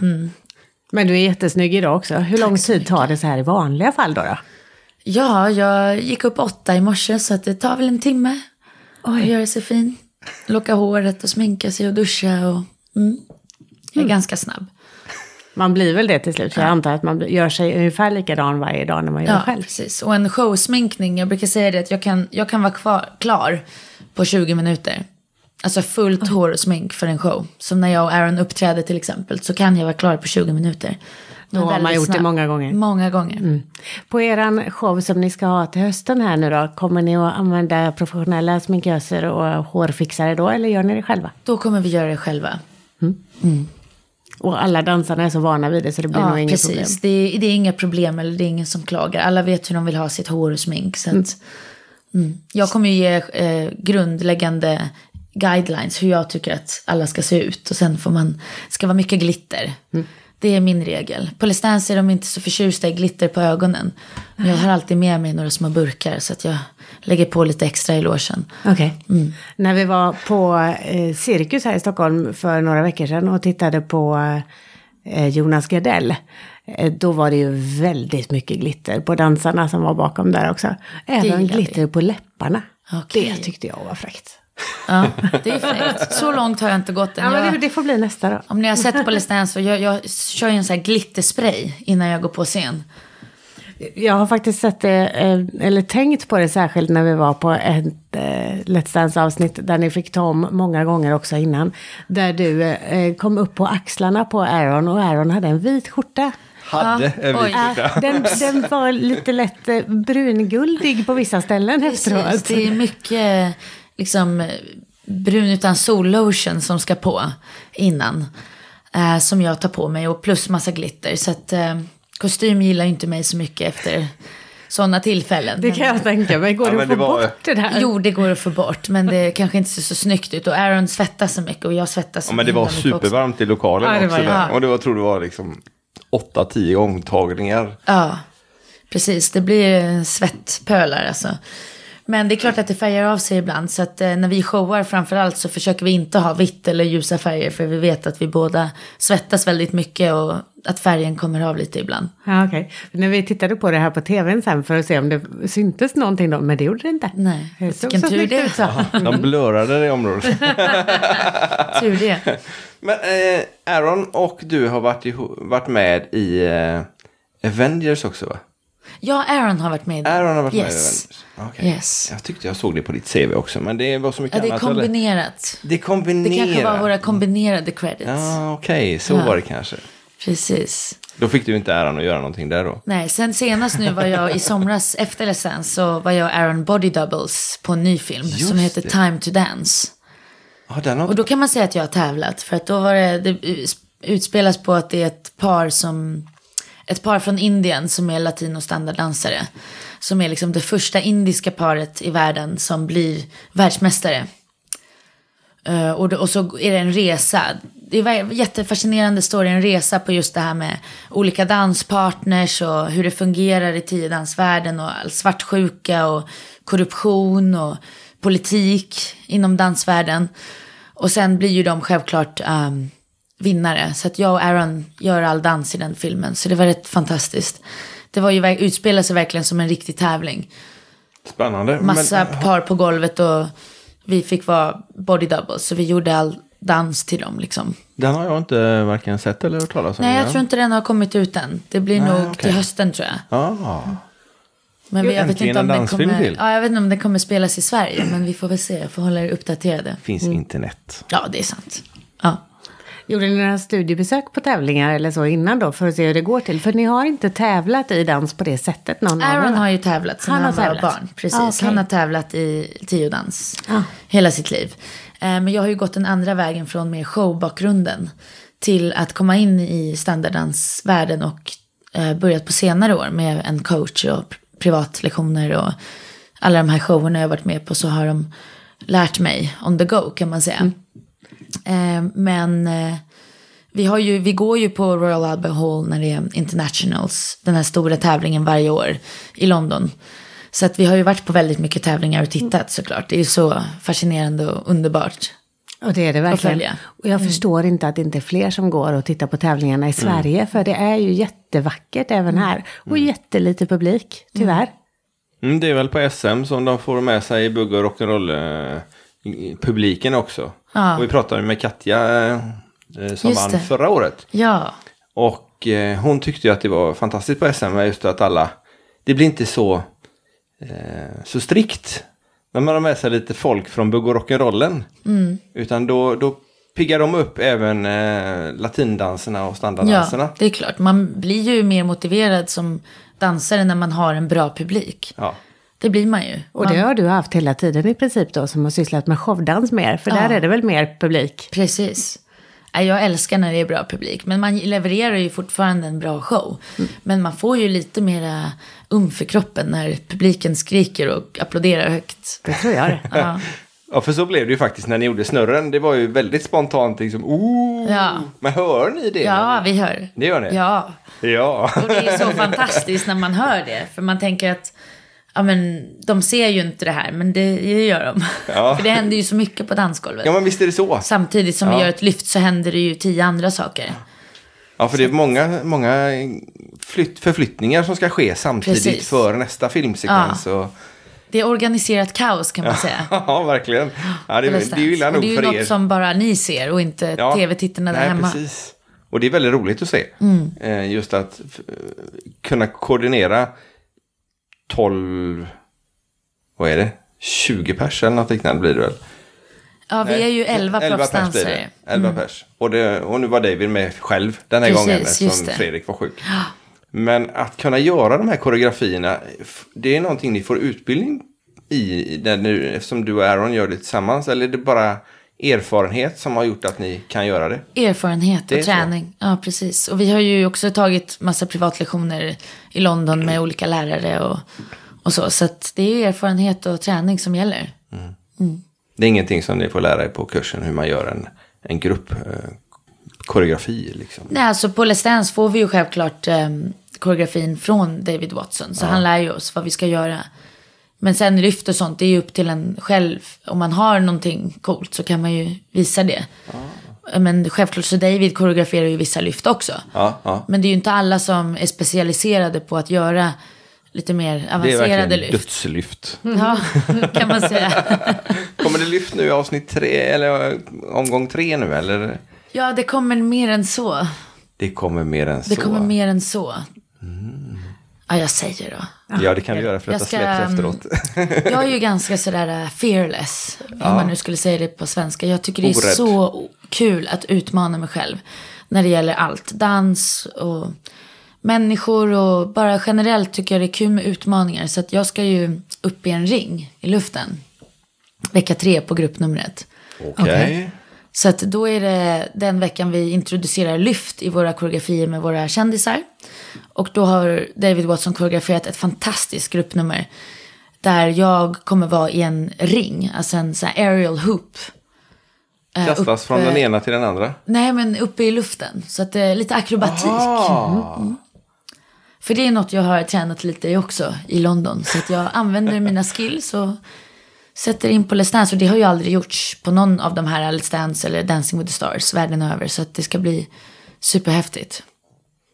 Men du är jättesnygg idag också. Hur lång tid tar det så här i vanliga fall då? då? Ja, jag gick upp åtta i morse så att det tar väl en timme. Att göra sig fin. Locka håret och sminka sig och duscha. Och, mm. Jag är ganska snabb. Man blir väl det till slut. För jag antar att man gör sig ungefär likadan varje dag när man gör Ja, det själv. precis. Och en showsminkning, jag brukar säga det att jag kan, jag kan vara kvar, klar på 20 minuter. Alltså fullt hår och smink för en show. Som när jag och Aaron uppträder till exempel, så kan jag vara klar på 20 minuter. Då har man gjort det snabb. många gånger. Många gånger. Mm. På er show som ni ska ha till hösten här nu då, kommer ni att använda professionella sminköser och hårfixare då, eller gör ni det själva? Då kommer vi göra det själva. Och alla dansarna är så vana vid det så det blir Ja, nog inget precis. problem. Det är, det är inga problem eller det är ingen som klagar. Alla vet hur de vill ha sitt hår och smink. Så att, mm. Jag kommer ju ge eh, grundläggande guidelines hur jag tycker att alla ska se ut. Och sen får man, ska vara mycket glitter. Det är min regel. På Let's Dance är de inte så förtjusta i glitter på ögonen. Men jag har alltid med mig några små burkar så att jag lägger på lite extra i logen. Okej. När vi var på eh, Cirkus här i Stockholm för några veckor sedan och tittade på eh, Jonas Gardell. Eh, då var det ju väldigt mycket glitter på dansarna som var bakom där också. Även glitter på läpparna. Okej. Det tyckte jag var fräckt. Ja, det är fräckt. Så långt har jag inte gått än. Ja, men det, det får bli nästa då. Om ni har sett på Let's Dance så jag, jag kör ju en sån här glitterspray innan jag går på scen. Jag har faktiskt sett det, eh, eller tänkt på det särskilt när vi var på ett eh, Let's Dance-avsnitt där ni fick ta om många gånger också innan. Där du eh, kom upp på axlarna på Aaron och Aaron hade en vit skjorta. Hade en oj. vit skjorta. Ja, den, den var lite lätt brunguldig på vissa ställen Precis, efteråt. det är mycket liksom, brun utan sollotion som ska på innan. Eh, som jag tar på mig och plus massa glitter. Så att eh, kostym gillar inte mig så mycket efter sådana tillfällen. Det kan jag tänka mig. Går Ja, det men att få det var- bort det där? Jo, det går att få bort, men det kanske inte ser så snyggt ut. Och Aaron svettas så mycket och jag svettas så Ja, men det var mycket också. supervarmt i lokalen Ja, det var också. Ja. Och det var, tror det var liksom 8-10 omtagningar. Ja, precis. Det blir svettpölar alltså. Men det är klart att det färgar av sig ibland. Så att eh, när vi showar framförallt så försöker vi inte ha vitt eller ljusa färger. För vi vet att vi båda svettas väldigt mycket och att färgen kommer av lite ibland. Ja, okej. När vi tittade på det här på tvn sen för att se om det syntes någonting då, men det gjorde det inte. Nej, vilken så tur det. ut så. De blurrade det området. Tur det. Men eh, Aaron och du har varit, varit med i eh, Avengers också va? Ja, Aaron har varit med. i det. Aaron har varit med i yes. Avengers. Okej. Yes. Jag tyckte jag såg det på ditt CV också, men det var så mycket Ja, det är annat. eller? kombinerat. Det är kombinerat. Det kanske var våra kombinerade credits. Ja, okej, så Ja. var det kanske. Precis. Då fick du inte äran att göra någonting där då. Nej, sen senast nu var jag i somras efter Dance så var jag och Aaron body doubles på en ny film Just som heter det. Time to Dance. Den har... Och då kan man säga att jag har tävlat för att då var det, det utspelas på att det är ett par som, ett par från Indien som är latino standarddansare. Som är liksom det första indiska paret i världen som blir världsmästare Uh, och, och så är det en resa. Det är en jättefascinerande story, en resa på just det här med olika danspartners och hur det fungerar i tiodansvärlden och all svartsjuka och korruption och politik inom dansvärlden. Och sen blir ju de självklart um, vinnare. Så att jag och Aaron gör all dans i den filmen. Så det var rätt fantastiskt. Det var ju, utspelade sig verkligen som en riktig tävling. Spännande. Massa men... par på golvet och vi fick vara body doubles. Så vi gjorde all dans till dem liksom. Den har jag inte varken sett eller hört talas om. Nej, jag tror inte den har kommit ut än. Det blir Nej, nog okay. till hösten tror jag. Ah. Men vi, jag vet inte om den kommer, till. ja, jag vet inte om den kommer spelas i Sverige, men vi får väl se. Jag får hålla er uppdaterade. Finns mm. internet. Ja, det är sant. Ja. Gjorde ni några studiebesök på tävlingar eller så innan då för att se hur det går till? För ni har inte tävlat i dans på det sättet någon Aaron har ju tävlat sedan han, han var barn. Precis, ah, okay. han har tävlat i tiodans ah. hela sitt liv. Eh, men jag har ju gått den andra vägen från mer showbakgrunden till att komma in i standarddansvärlden och eh, börjat på senare år med en coach och privatlektioner och alla de här showerna jag varit med på så har de lärt mig on the go kan man säga. Mm. Eh, men eh, vi, har ju, vi går ju på Royal Albert Hall när det är internationals, den här stora tävlingen varje år i London. Så att vi har ju varit på väldigt mycket tävlingar och tittat såklart. Det är ju så fascinerande och underbart. Och det är det verkligen. Och jag mm. förstår inte att det inte är fler som går och tittar på tävlingarna i mm. Sverige. Mm. För det är ju jättevackert även mm. här. Och mm. jättelite publik, tyvärr. Mm, det är väl på SM som de får med sig bugg och rock'n'roll eh, publiken också. Ja. Och vi pratade med Katja eh, som just vann det. förra året. Ja. Och eh, hon tyckte ju att det var fantastiskt på SM, just att alla, det blir inte så, eh, så strikt. När man har med sig lite folk från bugg och rock'n'rollen. Mm. Utan då, då piggar de upp även eh, latindanserna och standarddanserna. Ja, det är klart. Man blir ju mer motiverad som dansare när man har en bra publik. Ja. Det blir man ju. Och det har du haft hela tiden i princip då som har sysslat med showdans mer. För ja. där är det väl mer publik? Precis. Jag älskar när det är bra publik. Men man levererar ju fortfarande en bra show. Mm. Men man får ju lite mera um för kroppen när publiken skriker och applåderar högt. Det tror jag det. ja. ja, för så blev det ju faktiskt när ni gjorde snurren. Det var ju väldigt spontant liksom. Oh! Ja. Men hör ni det? Ja, vi hör. Det gör ni? Ja. Ja. Och det är så fantastiskt när man hör det. För man tänker att ja men de ser ju inte det här, men det, gör de. Ja. för det händer ju så mycket på dansgolvet. Ja, men visst är det så. Samtidigt som ja. vi gör ett lyft så händer det ju tio andra saker. Ja, för det är många, många flytt, förflyttningar som ska ske samtidigt Precis. för nästa filmsekvens. Ja. Och... Det är organiserat kaos kan man säga. ja, verkligen. Ja, det, det är ju illa nog för er. Det är ju något som bara ni ser och inte ja. tv-tittarna där Nej, hemma. Precis. Och det är väldigt roligt att se. Mm. Eh, just att kunna koordinera 12, vad är det? 20 pers eller något liknande blir det väl? Ja, vi är ju 11 proffsdansare. 11 mm. pers. Och, det, och nu var David med själv den här Precis, gången eftersom Fredrik var sjuk. Men att kunna göra de här koreografierna, det är någonting ni får utbildning i, där nu, eftersom du och Aaron gör det tillsammans? Eller är det bara erfarenhet som har gjort att ni kan göra det? Erfarenhet och träning, så. ja precis. Och vi har ju också tagit massa privatlektioner i London med olika lärare och, och så. Så det är erfarenhet och träning som gäller. Mm. Mm. Det är ingenting som ni får lära er på kursen hur man gör en, en grupp eh, koreografi liksom? Nej, alltså på Let's Dance får vi ju självklart eh, koreografin från David Watson. Så ja. han lär ju oss vad vi ska göra. Men sen lyft och sånt, det är ju upp till en själv. Om man har någonting coolt så kan man ju visa det. Ja. Men självklart så David koreograferar ju vissa lyft också. Ja, ja. Men det är ju inte alla som är specialiserade på att göra lite mer avancerade lyft. Det är lyft. dödslyft. Ja, kan man säga. kommer det lyft nu i avsnitt tre, eller omgång tre nu eller? Ja, det kommer mer än så. Det kommer mer än så. Det kommer mer än så. Ja, jag säger då. Ja, det kan du göra för att det släpps mm, efteråt. jag är ju ganska sådär uh, fearless, ja. om man nu skulle säga det på svenska. Jag tycker det är Orädd. så kul att utmana mig själv när det gäller allt. Dans och människor och bara generellt tycker jag det är kul med utmaningar. Så att jag ska ju upp i en ring i luften. Vecka tre på gruppnumret. Okej. Okay. Okay. Så att då är det den veckan vi introducerar lyft i våra koreografier med våra kändisar. Och då har David Watson koreograferat ett fantastiskt gruppnummer. Där jag kommer vara i en ring, alltså en sån här aerial hoop. Eh, Kastas från den ena till den andra? Nej, men uppe i luften. Så att det är lite akrobatik. Ah. För det är något jag har tränat lite i också i London. Så att jag använder mina skills och sätter in på Let's Dance. Och det har ju aldrig gjorts på någon av de här Let's Dance eller Dancing with the Stars världen över. Så att det ska bli superhäftigt.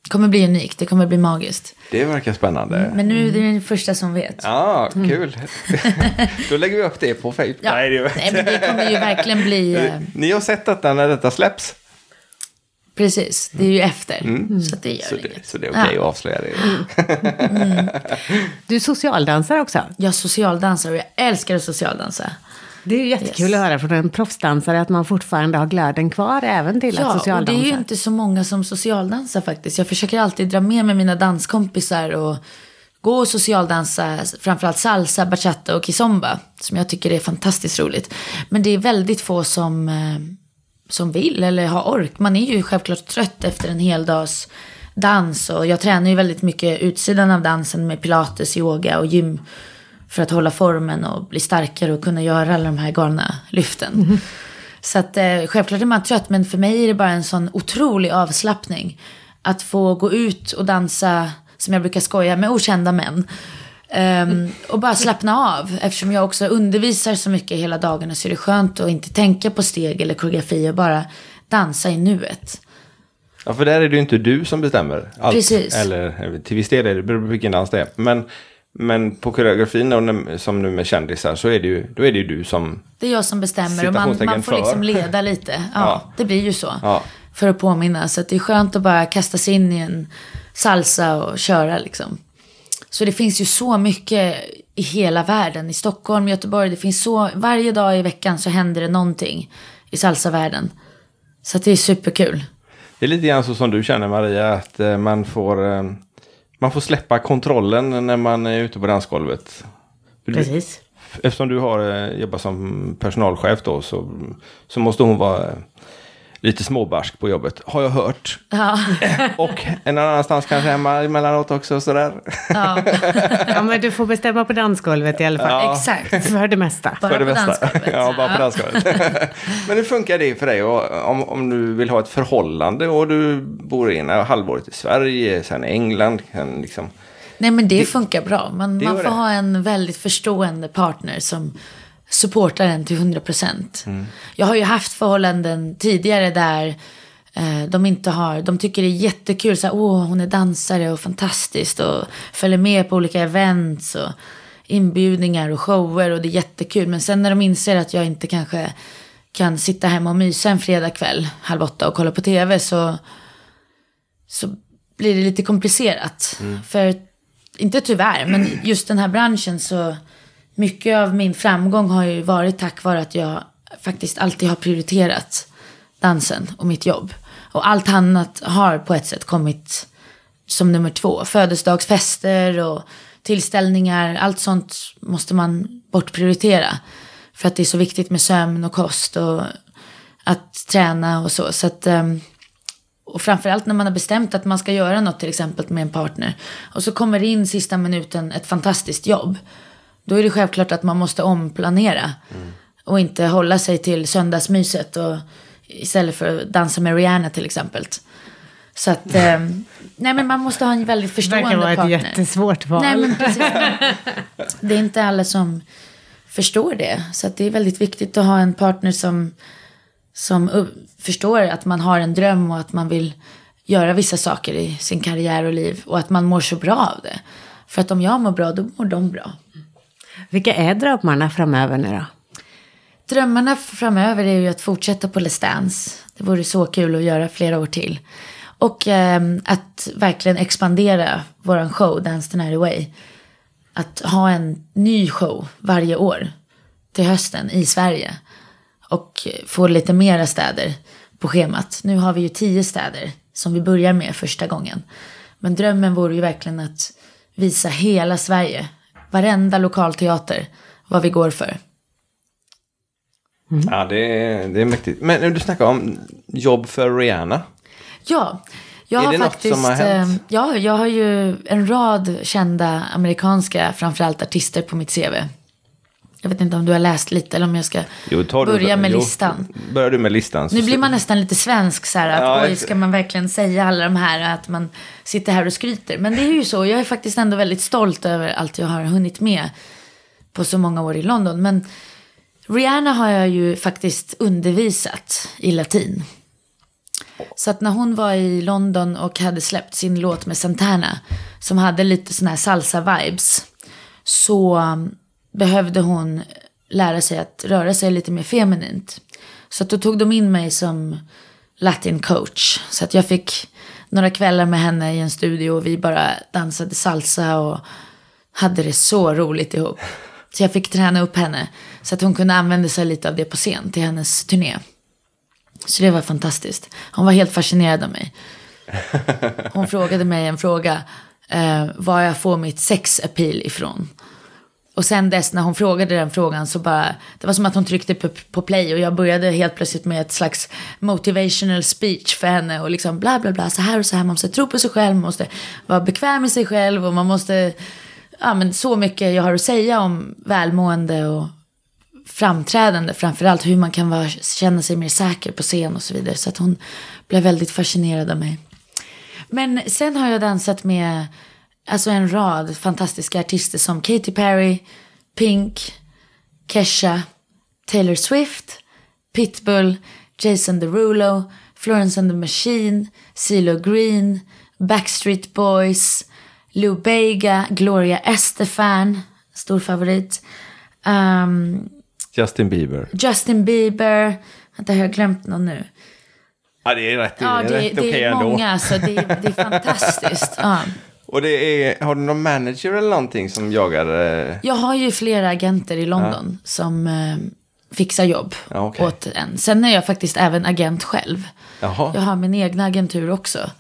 Det kommer bli unikt, det kommer bli magiskt. Det verkar spännande. Men nu är det den första som vet. Ja, kul. Då lägger vi upp det på Facebook. Ja. Nej, det Nej, men det kommer ju verkligen bli... Ni har sett detta när detta släpps? Precis, det är ju efter. Så att det gör Så det, inget. så det är okej Ja. att avslöja det. Du socialdansar också. Jag socialdansar och jag älskar att socialdansa. Det är ju jättekul Yes. att höra från en proffsdansare att man fortfarande har glöden kvar även till att Ja, och det socialdansa. är ju inte så många som socialdansar faktiskt. Jag försöker alltid dra med mig mina danskompisar och gå och socialdansa, framförallt salsa, bachata och kizomba, som jag tycker är fantastiskt roligt. Men det är väldigt få som, eh, som vill eller har ork. Man är ju självklart trött efter en hel dags dans och jag tränar ju väldigt mycket utsidan av dansen med pilates, yoga och gym för att hålla formen och bli starkare och kunna göra alla de här galna lyften. Så att eh, självklart är man trött, men för mig är det bara en sån otrolig avslappning. Att få gå ut och dansa, som jag brukar skoja, med okända män. Ehm, och bara slappna av. Eftersom jag också undervisar så mycket hela dagarna så är det skönt att inte tänka på steg eller koreografi och bara dansa i nuet. Ja, för där är det ju inte du som bestämmer allt. Precis. Eller till viss del är det, beror på vilken dans det är. Men, men på koreografin när- som nu med kändisar så är det ju, då är det ju du som... Det är jag som bestämmer och man, man får liksom för. leda lite. Ja, Ja. det blir ju så. Ja. För att påminna. Så att det är skönt att bara kasta sig in i en salsa och köra liksom. Så det finns ju så mycket i hela världen. I Stockholm, Göteborg. Det finns så, varje dag i veckan så händer det någonting i salsavärlden. Så det är superkul. Det är lite grann så som du känner Maria, att eh, man får, eh, man får släppa kontrollen när man är ute på dansgolvet. Precis. Eftersom du har eh, jobbat som personalchef då så, så måste hon vara lite småbarsk på jobbet, har jag hört. Ja, Och en annanstans kanske hemma emellanåt också sådär. ja Ja, men du får bestämma på dansgolvet i alla fall. exakt. För det mesta. Bara För det dansgolvet. Ja, bara på dansgolvet. Men hur funkar det för dig och om, om du vill ha ett förhållande och du bor ena halvåret i Sverige, sen i England, kan liksom... Nej men det, funkar bra. Man, det man får det. ha en väldigt förstående partner som supportar en till 100%. Mm. Jag har ju haft förhållanden tidigare där eh, de inte har, de tycker det är jättekul, så här, åh hon är dansare och fantastiskt och följer med på olika events och inbjudningar och shower och det är jättekul. Men sen när de inser att jag inte kanske kan sitta hemma och mysa en fredagkväll halv åtta och kolla på tv så så blir det lite komplicerat. För, inte tyvärr, men just den här branschen så mycket av min framgång har ju varit tack vare att jag faktiskt alltid har prioriterat dansen och mitt jobb. Och allt annat har på ett sätt kommit som nummer två. Födelsedagsfester och tillställningar, allt sånt måste man bortprioritera. För att det är så viktigt med sömn och kost och att träna och så. Så att, ehm, och framförallt när man har bestämt att man ska göra något till exempel med en partner. Och så kommer det in sista minuten ett fantastiskt jobb. Då är det självklart att man måste omplanera. Och inte hålla sig till söndagsmyset. Och, istället för att dansa med Rihanna till exempel. Så att, eh, nej men man måste ha en väldigt Det förstående verkar vara ett partner. jättesvårt val. Nej men precis. Det är inte alla som förstår det. Så att det är väldigt viktigt att ha en partner som, som förstår att man har en dröm och att man vill göra vissa saker i sin karriär och liv. Och att man mår så bra av det. För att om jag mår bra, då mår de bra. Vilka är drömmarna framöver nu då? Drömmarna framöver är ju att fortsätta på Let's Dance. Det vore så kul att göra flera år till. Och eh, att verkligen expandera våran show, Dance the Night Away. Att ha en ny show varje år till hösten i Sverige. Och få lite mera städer på schemat. Nu har vi ju tio städer som vi börjar med första gången. Men drömmen vore ju verkligen att visa hela Sverige, varenda lokalteater, vad vi går för. Ja, det är, det är mäktigt. Men du snackar om jobb för Rihanna. Ja, jag Är har det något faktiskt... som har hänt? eh, Ja, jag har ju en rad kända amerikanska, framförallt artister på mitt CV. Jag vet inte om du har läst lite eller om jag ska Jo, tar du- börja med jo, listan. Börjar du med listan. Nu blir man nästan lite svensk så här att Ja, oj, ska man verkligen säga alla de här att man sitter här och skryter. Men det är ju så, jag är faktiskt ändå väldigt stolt över allt jag har hunnit med på så många år i London. Men Rihanna har jag ju faktiskt undervisat i latin. Så att när hon var i London och hade släppt sin låt med Santana, som hade lite sådana här salsa-vibes, så behövde hon lära sig att röra sig lite mer feminint. Så att då tog de in mig som latin coach. Så att jag fick några kvällar med henne i en studio och vi bara dansade salsa och hade det så roligt ihop. Så jag fick träna upp henne så att hon kunde använda sig lite av det på scen till hennes turné. Så det var fantastiskt. Hon var helt fascinerad av mig. Hon frågade mig en fråga. Eh, var jag får mitt sex appeal ifrån. Och sen dess när hon frågade den frågan så bara, det var som att hon tryckte på, på play och jag började helt plötsligt med ett slags motivational speech för henne och liksom bla bla bla, så här och så här, man måste tro på sig själv, man måste vara bekväm med sig själv och man måste, ja men så mycket jag har att säga om välmående och framträdande, framförallt hur man kan vara, känna sig mer säker på scen och så vidare. Så att hon blev väldigt fascinerad av mig. Men sen har jag dansat med alltså en rad fantastiska artister som Katy Perry, Pink, Kesha, Taylor Swift, Pitbull, Jason Derulo, Florence and the Machine, CeeLo Green, Backstreet Boys, Lou Bega, Gloria Estefan, stor favorit. Um, Justin Bieber. Justin Bieber, vänta har jag glömt någon nu? Ja, det är rätt, Ja, det, rätt det okej är ändå. många, så det, är- det är fantastiskt. Ja. Och det är, har du någon manager eller någonting som jagar? eh, Jag har ju flera agenter i London som eh, fixar jobb Ja, okej. åt en. Sen är jag faktiskt även agent själv. Jaha. Jag har min egna agentur också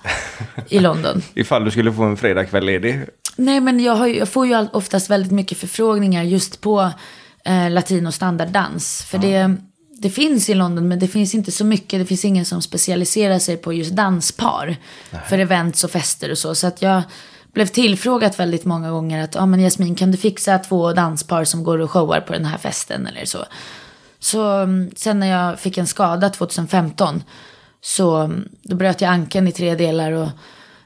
i London. Ifall du skulle få en fredagkväll ledig. Nej, men jag, har, jag får ju oftast väldigt mycket förfrågningar just på eh, latin och standarddans. För det, det finns i London, men det finns inte så mycket. Det finns ingen som specialiserar sig på just danspar. För events och fester och så. Så att jag blev tillfrågat väldigt många gånger att ah, men Jasmin, kan du fixa två danspar som går och showar på den här festen eller så. Så mm, sen när jag fick en skada 2015 så mm, då bröt jag ankeln i tre delar och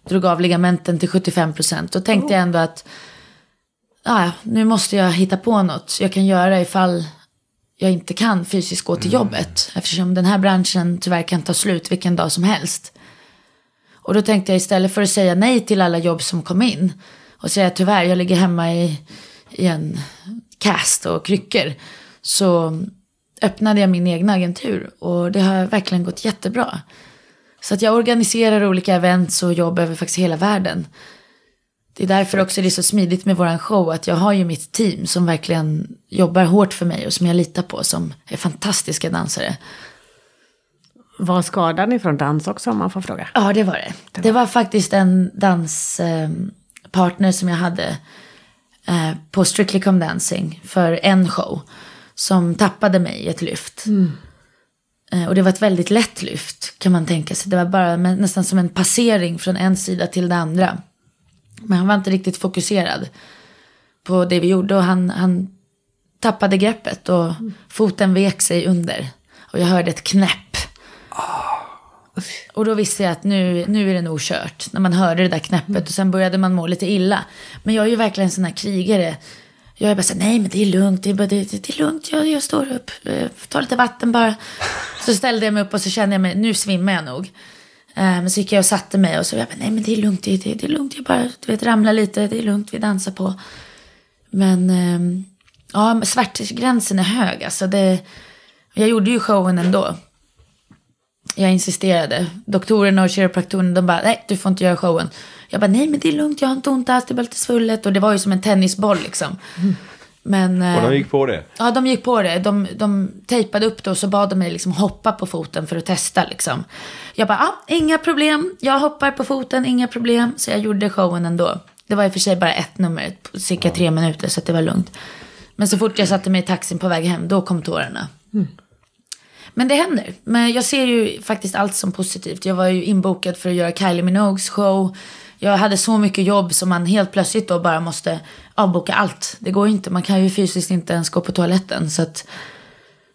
drog av ligamenten till 75 procent. Då tänkte jag ändå att ah, nu måste jag hitta på något jag kan göra ifall jag inte kan fysiskt gå till jobbet. Eftersom den här branschen tyvärr kan ta slut vilken dag som helst. Och då tänkte jag istället för att säga nej till alla jobb som kom in och säga tyvärr jag ligger hemma i, i en cast och kryckor. Så öppnade jag min egna agentur och det har verkligen gått jättebra. Så att jag organiserar olika events och jobb över faktiskt hela världen. Det är därför också det är så smidigt med våran show. Att jag har ju mitt team som verkligen jobbar hårt för mig och som jag litar på. Som är fantastiska dansare. Var skadan ifrån dans också om man får fråga? Ja, det var det. Det var faktiskt en danspartner som jag hade eh, på Strictly Come Dancing för en show. Som tappade mig i ett lyft. Eh, och det var ett väldigt lätt lyft kan man tänka sig. Det var bara nästan som en passering från en sida till det andra. Men han var inte riktigt fokuserad på det vi gjorde och han, han tappade greppet och foten vek sig under. Och jag hörde ett knäpp. Och då visste jag att nu, nu är det nog kört. När man hörde det där knäppet och sen började man må lite illa. Men jag är ju verkligen en sån här krigare. Jag är bara så här, nej men det är lugnt, det är, bara, det, det är lugnt, jag, jag står upp, eh, tar lite vatten bara. Så ställde jag mig upp och så kände jag mig, nu svimmar jag nog. Eh, Men så gick jag och satte mig och så jag bara, nej men det är lugnt, det, det, det är lugnt, jag bara, du vet, ramlar lite, det är lugnt, vi dansar på. Men, um, ja, svärtgränsen är hög alltså. Det, jag gjorde ju showen ändå. Jag insisterade. Doktorerna och kiropraktorerna, de bara, nej du får inte göra showen. Jag bara, nej men det är lugnt, jag har inte ont alls, det är bara lite svullet. Och det var ju som en tennisboll liksom. Men, Och de eh, gick på det. Ja, de gick på det. De, de tejpade upp det och så bad de mig liksom hoppa på foten för att testa. Liksom. Jag bara, ah, inga problem. Jag hoppar på foten, inga problem. Så jag gjorde showen ändå. Det var i och för sig bara ett nummer, cirka tre minuter, så att det var lugnt. Men så fort jag satte mig i taxin på väg hem, då kom tårarna. Men det händer. Men jag ser ju faktiskt allt som positivt. Jag var ju inbokad för att göra Kylie Minogues show. Jag hade så mycket jobb som man helt plötsligt då bara måste avboka allt. Det går inte, man kan ju fysiskt inte ens gå på toaletten. Så att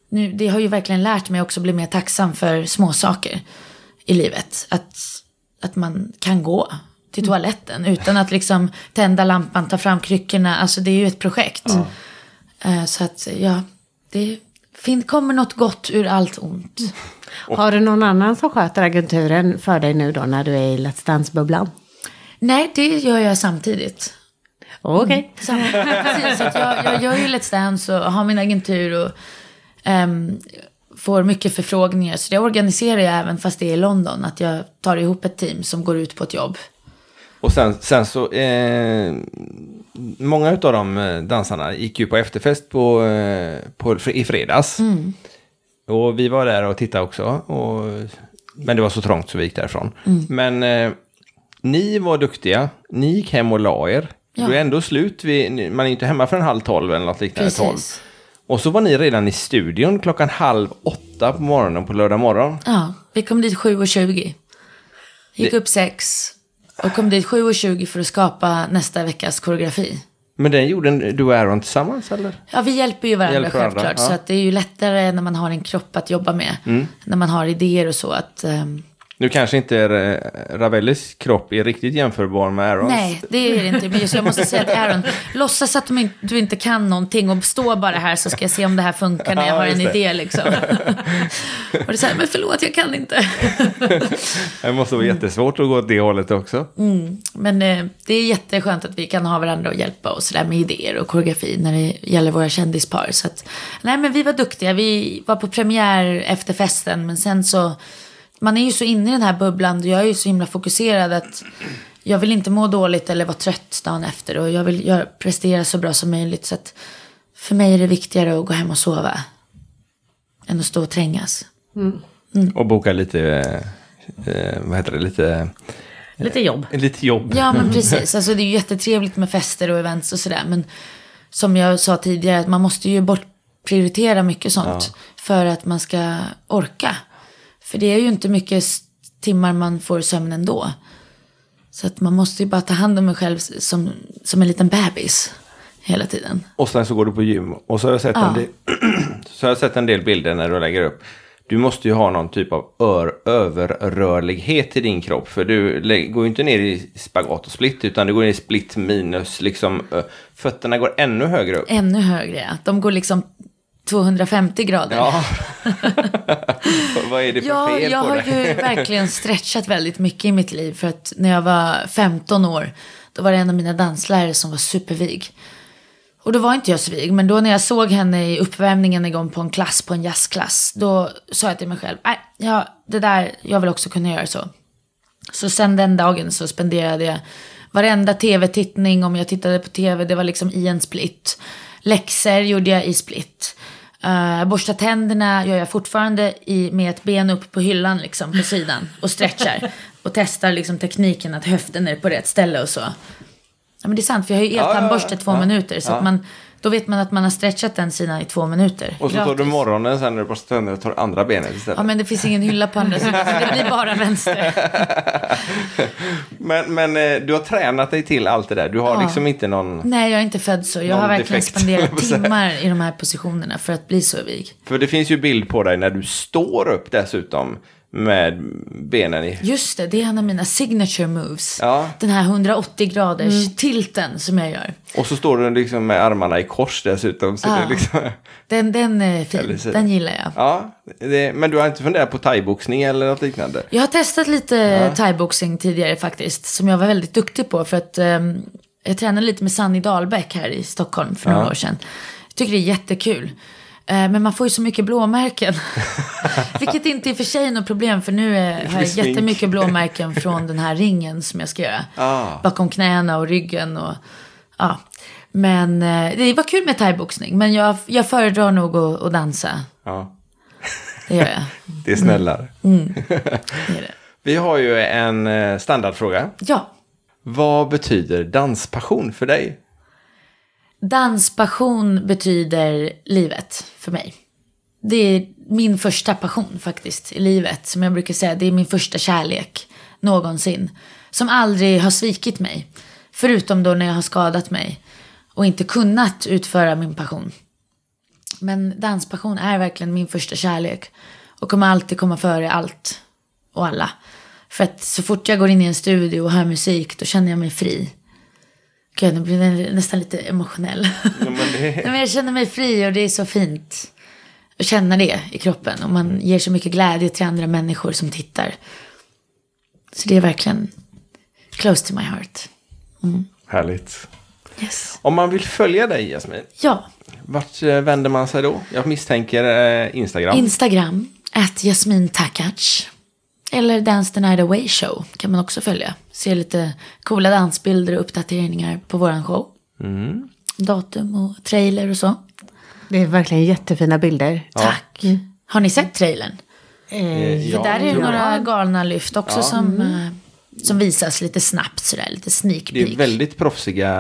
nu, det har ju verkligen lärt mig också att bli mer tacksam för små saker i livet. Att, att man kan gå till toaletten utan att liksom tända lampan, ta fram kryckorna. Alltså det är ju ett projekt. Eh, Så att ja, det fin- kommer något gott ur allt ont. Har du någon annan som sköter agenturen för dig nu då när du är i Let's Dance-bubblan? Nej, det gör jag samtidigt. Okej. Precis, så att jag, jag gör ju Let's Dance och har min agentur och ehm, får mycket förfrågningar. Så det organiserar jag även fast det är i London. Att jag tar ihop ett team som går ut på ett jobb. Och sen, sen så, eh, många av de eh, dansarna gick ju på efterfest på, eh, på, i fredags. Och vi var där och tittade också. Och, men det var så trångt så vi gick därifrån. Men eh, ni var duktiga, ni gick hem och la er. Ja. Det är ändå slut, vid, man är inte hemma förrän halv tolv eller något liknande. Tolv. Och så var ni redan i studion klockan halv åtta på morgonen på lördag morgon. Ja, vi kom dit 7.20. Gick upp 6 och kom dit 7.20 för att skapa nästa veckas koreografi. Men den gjorde du och Aaron tillsammans eller? Ja, vi hjälper ju varandra Hjälper varandra, självklart. ja. Så att det är ju lättare när man har en kropp att jobba med. När man har idéer och så. att... ehm, Nu kanske inte eh, Ravellis kropp är riktigt jämförbar med Aarons. Nej, det är det inte. Men just jag måste säga till Aaron, låtsas att du inte kan någonting och stå bara här så ska jag se om det här funkar när jag Ja, har en det. idé liksom. och så här, men förlåt, jag kan inte. Det måste vara jättesvårt att gå åt det hållet också. Men eh, det är jätteskönt att vi kan ha varandra och hjälpa oss där med idéer och koreografi när det gäller våra kändispar. Så att, nej, men vi var duktiga. Vi var på premiär efter festen, men sen så... Man är ju så inne i den här bubblan och jag är ju så himla fokuserad att jag vill inte må dåligt eller vara trött dagen efter och jag vill göra, prestera så bra som möjligt. Så att för mig är det viktigare att gå hem och sova än att stå och trängas. Och boka lite, eh, eh, vad heter det, lite, Lite jobb. lite jobb. Ja, men precis. Alltså, det är ju jättetrevligt med fester och events och sådär. Men som jag sa tidigare, att man måste ju bortprioritera mycket sånt. För att man ska orka. För det är ju inte mycket timmar man får sömn ändå. Så att man måste ju bara ta hand om sig själv som, som en liten bebis. Hela tiden. Och sen så går du på gym. Och så har jag sett, en, Ja. del, så har jag sett en del bilder när du lägger upp. Du måste ju ha någon typ av ör, överrörlighet i din kropp. För du går ju inte ner i spagat och split. Utan du går ner i split minus. Liksom, fötterna går ännu högre upp. Ännu högre, ja. De går liksom 250 grader. Ja. vad är det för Ja, fel jag på har det? ju verkligen stretchat väldigt mycket i mitt liv. För att när jag var 15 år, då var det en av mina danslärare som var supervig. Och då var inte jag så vig, men då när jag såg henne i uppvärmningen igång på en klass, på en jazzklass, då sa jag till mig själv, nej, ja, det där, jag vill också kunna göra så. Så sen den dagen så spenderade jag varenda tv-tittning, om jag tittade på tv, det var liksom i en split. Läxor gjorde jag i split. Uh, borsta tänderna gör jag fortfarande i, med ett ben upp på hyllan liksom på sidan och stretchar. och testar liksom tekniken att höften är på rätt ställe och så. Ja men det är sant, för jag har ju ja, eltandborste ja. två Ja, minuter. Så ja. att man, då vet man att man har stretchat den sidan i två minuter. Och så tar du Gratis. morgonen sen när du borstar tänderna och tar andra benet istället. Ja men det finns ingen hylla på andra sidan, så det blir bara vänster. Men, men eh, du har tränat dig till allt det där. Du har Ja. liksom inte någon... Nej, jag är inte född så. Jag har verkligen defekt, spenderat timmar i de här positionerna för att bli så vig. För det finns ju bild på dig när du står upp dessutom med benen i... Just det, det är en av mina signature moves. Ja. Den här 180 graders tilten som jag gör. Och så står du liksom med armarna i kors dessutom. Så Ja. det liksom... Den, den är fin, den gillar jag. Ja, det, men du har inte funderat på thaiboxning eller något liknande? Jag har testat lite thaiboxing tidigare faktiskt, som jag var väldigt duktig på. För att ehm, jag tränade lite med Sanni Dahlbäck här i Stockholm för några år sedan. Jag tycker det är jättekul. Eh, Men man får ju så mycket blåmärken. Vilket inte är för sig något problem, för nu eh, har jag jättemycket blåmärken från den här ringen som jag ska göra. Ah. Bakom knäna och ryggen och ja. Men eh, det var kul med thaiboxning, men jag, jag föredrar nog att, att dansa. Ja, Det gör jag. det är snällare. Det är det. Vi har ju en standardfråga. Ja. Vad betyder danspassion för dig? Danspassion betyder livet för mig. Det är min första passion faktiskt i livet. Som jag brukar säga, det är min första kärlek någonsin. som aldrig har svikit mig. Förutom då när jag har skadat mig och inte kunnat utföra min passion. Men danspassion är verkligen min första kärlek. Och kommer alltid komma före allt och alla. För att så fort jag går in i en studio och hör musik då känner jag mig fri. Gud, nu blir jag nästan lite emotionell. Ja, men det... Men jag känner mig fri och det är så fint att känna det i kroppen. Och man ger så mycket glädje till andra människor som tittar. Så det är verkligen close to my heart. Härligt. Yes. Om man vill följa dig Jasmin, Ja, vart eh, vänder man sig då? Jag misstänker eh, Instagram. Instagram, at Jasmin Takac. Eller Dance the Night Away Show kan man också följa. Se lite coola dansbilder och uppdateringar på våran show. Mm. Datum och trailer och så. Det är verkligen jättefina bilder. Tack. Har ni sett trailern? Eh, Ja, För där är det tror jag. några galna lyft också Ja. som, eh, som visas lite snabbt sådär, lite sneak Det är peek. väldigt proffsiga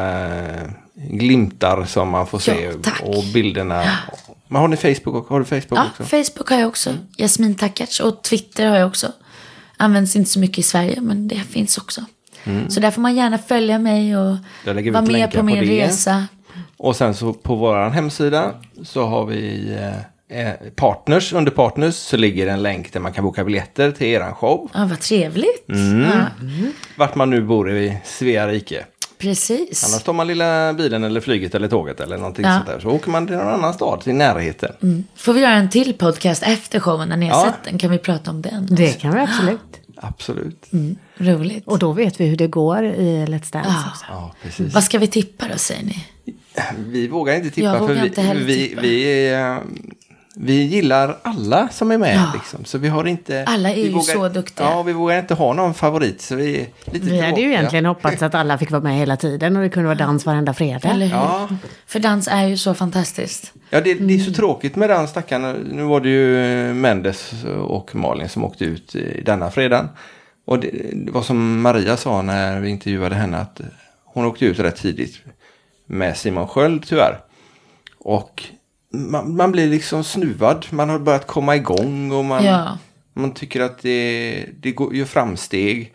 eh, glimtar som man får se. Ja, tack. och bilderna. Men har ni Facebook, och, har du Facebook Ja, också? Facebook har jag också. Jasmin Takac. Och Twitter har jag också. Används inte så mycket i Sverige, men det finns också. Så där får man gärna följa mig och vara med på min på resa. Och sen så på vår hemsida så har vi eh, eh, partners. Under partners så ligger en länk där man kan boka biljetter till eran show. Ja, vad trevligt. Mm. Ja, Vart man nu bor i Svea rike. Precis. Annars tar man lilla bilen eller flyget eller tåget eller någonting Ja. sånt där. Så åker man till någon annan stad i närheten. Får vi göra en till podcast efter showen när ni har Ja. sett den? Kan vi prata om den? det kan vi absolut. Absolut. Roligt. Och då vet vi hur det går i Let's Dance Ja. också. Ja, precis. Vad ska vi tippa då, säger ni? Vi vågar inte tippa Jag för vågar vi, inte heller vi, tippa. vi, eh, vi gillar alla som är med. Ja. Liksom. Så vi har inte... Alla är vi ju så duktiga. Ja, vi vågar inte ha någon favorit. Så vi är lite Vi hade ju egentligen hoppats att alla fick vara med hela tiden och det kunde vara dans varenda fredag. Eller hur? Ja. För dans är ju så fantastiskt. Ja, det, det är så tråkigt med den stackaren. Nu var det ju eh, Mendes och Malin som åkte ut i denna fredagen. Och det, det var som Maria sa när vi intervjuade henne att eh, hon åkte ut rätt tidigt med Simon Sköld tyvärr. Och man, man blir liksom snuvad. Man har börjat komma igång och man, Ja. man tycker att det, det går, gör framsteg.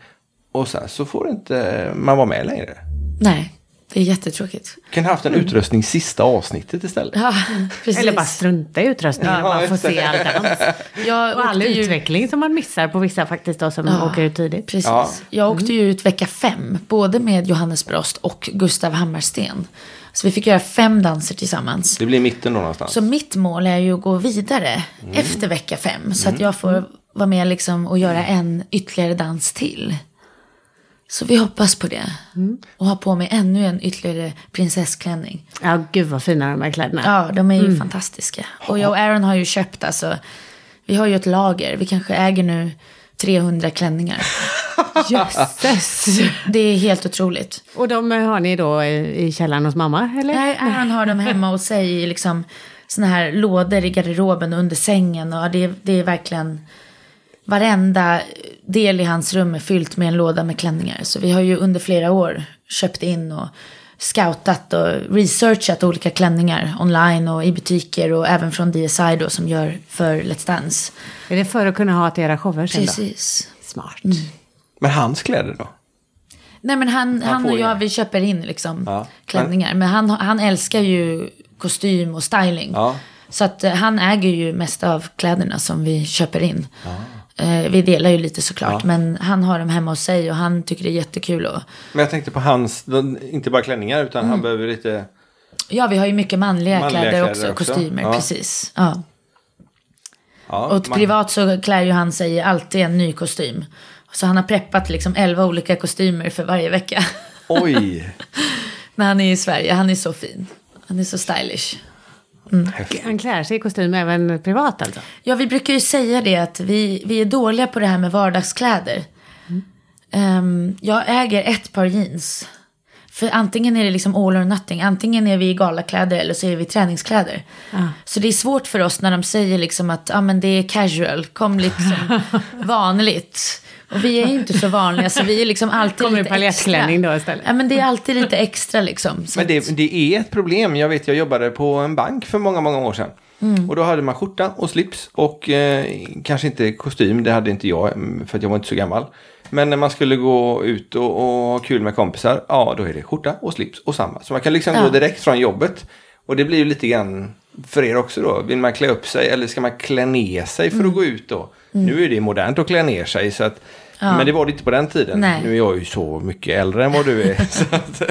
Och sen så får inte man vara med längre. Nej, det är jättetråkigt. Kan ha haft en utrustning sista avsnittet istället. Ja, precis. Eller bara strunta i utrustningen och Ja, bara få se all dans. Jag Och all ju- utveckling som man missar på vissa faktiskt då som Ja, åker ut tidigt. Precis. Ja. Jag åkte ju ut vecka fem, både med Johannes Brost och Gustav Hammarsten. Så vi fick göra fem danser tillsammans. Det blir mitten då någonstans. Så mitt mål är ju att gå vidare efter vecka fem. Så att jag får vara med liksom och göra en ytterligare dans till. Så vi hoppas på det. Och ha på mig ännu en ytterligare prinsessklänning. Ja, gud vad fina de här kläderna. Ja, de är ju fantastiska. Och jag och Aaron har ju köpt alltså. Vi har ju ett lager. Vi kanske äger nu 300 klänningar. Jösses! Det är helt otroligt. Och de har ni då i i källaren hos mamma, eller? Nej, Aaron har dem hemma hos sig i liksom såna här lådor i garderoben och under sängen. Och det, det är verkligen varenda del i hans rum är fyllt med en låda med klänningar. Så vi har ju under flera år köpt in och scoutat och researchat olika klänningar online och i butiker och även från DSI då som gör för Let's Dance. Är det för att kunna ha till era shower sen då? Precis. Smart. Men hans kläder då? Nej men han, han, får och jag ju. vi köper in liksom Ja. klänningar. Men han, han älskar ju kostym och styling. Ja. Så att eh, han äger ju mest av kläderna som vi köper in. Eh, vi delar ju lite såklart. Men han har dem hemma hos sig och han tycker det är jättekul. Och, Men jag tänkte på hans, inte bara klänningar utan han behöver lite... ja vi har ju mycket manliga, Manliga kläder, kläder också, också. kostymer. Ja. Precis. Ja. Ja, Och man- privat så klär ju han sig alltid en ny kostym. Så han har preppat liksom 11 olika kostymer för varje vecka. Oj! När han är i Sverige. Han är så fin. Han är så stylish. Han klär sig i kostym även privat alltså? Ja, vi brukar ju säga det att vi, vi är dåliga på det här med vardagskläder. Ehm, jag äger ett par jeans. För antingen är det liksom all or nothing. Antingen är vi i galakläder eller så är vi i träningskläder. Så det är svårt för oss när de säger liksom att ah, men det är casual, kom liksom vanligt. Och vi är inte så vanliga så vi är liksom alltid Kommer i lite extra. då istället? Ja men det är alltid lite extra liksom. Så Men det, det är ett problem. Jag vet, jag jobbade på en bank för många, många år sedan. Mm. Och då hade man skjorta och slips och eh, kanske inte kostym. Det hade inte jag för att jag var inte så gammal. Men när man skulle gå ut och, och ha kul med kompisar, ja då är det skjorta och slips och samma. Så man kan liksom Ja. gå direkt från jobbet. Och det blir ju lite grann för er också då. Vill man klä upp sig eller ska man klä ner sig för att gå ut då? Nu är det modernt att klä ner sig så att Ja. Men det var det inte på den tiden. Nej. Nu är jag ju så mycket äldre än vad du är. att,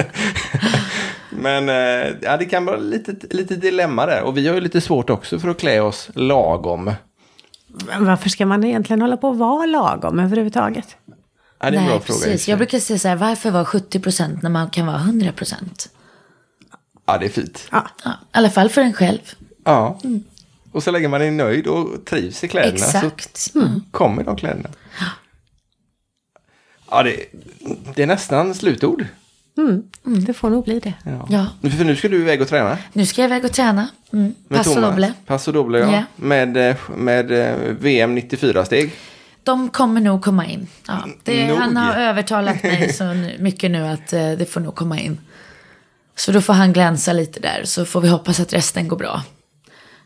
men eh, ja, det kan vara lite, lite dilemma där. Och vi har ju lite svårt också för att klä oss lagom. Varför ska man egentligen hålla på att vara lagom överhuvudtaget? Ja, det är en Nej, bra fråga. sig. Jag brukar säga så här, varför vara 70% när man kan vara 100%? Ja, det är fint. Ja. Ja, I alla fall för en själv. Ja. Och så länge man är nöjd och trivs i kläderna Exakt. så kommer de kläderna. Ja, det, det är nästan slutord. Mm, det får nog bli det. Ja. Ja. För nu ska du iväg och träna. Nu ska jag iväg och träna. Mm. Med Passo doble. Passo doble, ja. Ja. Med, eh, med eh, VM 94-steg. De kommer nog komma in. Ja, det, han har övertalat mig så mycket nu att eh, det får nog komma in. Så då får han glänsa lite där så får vi hoppas att resten går bra.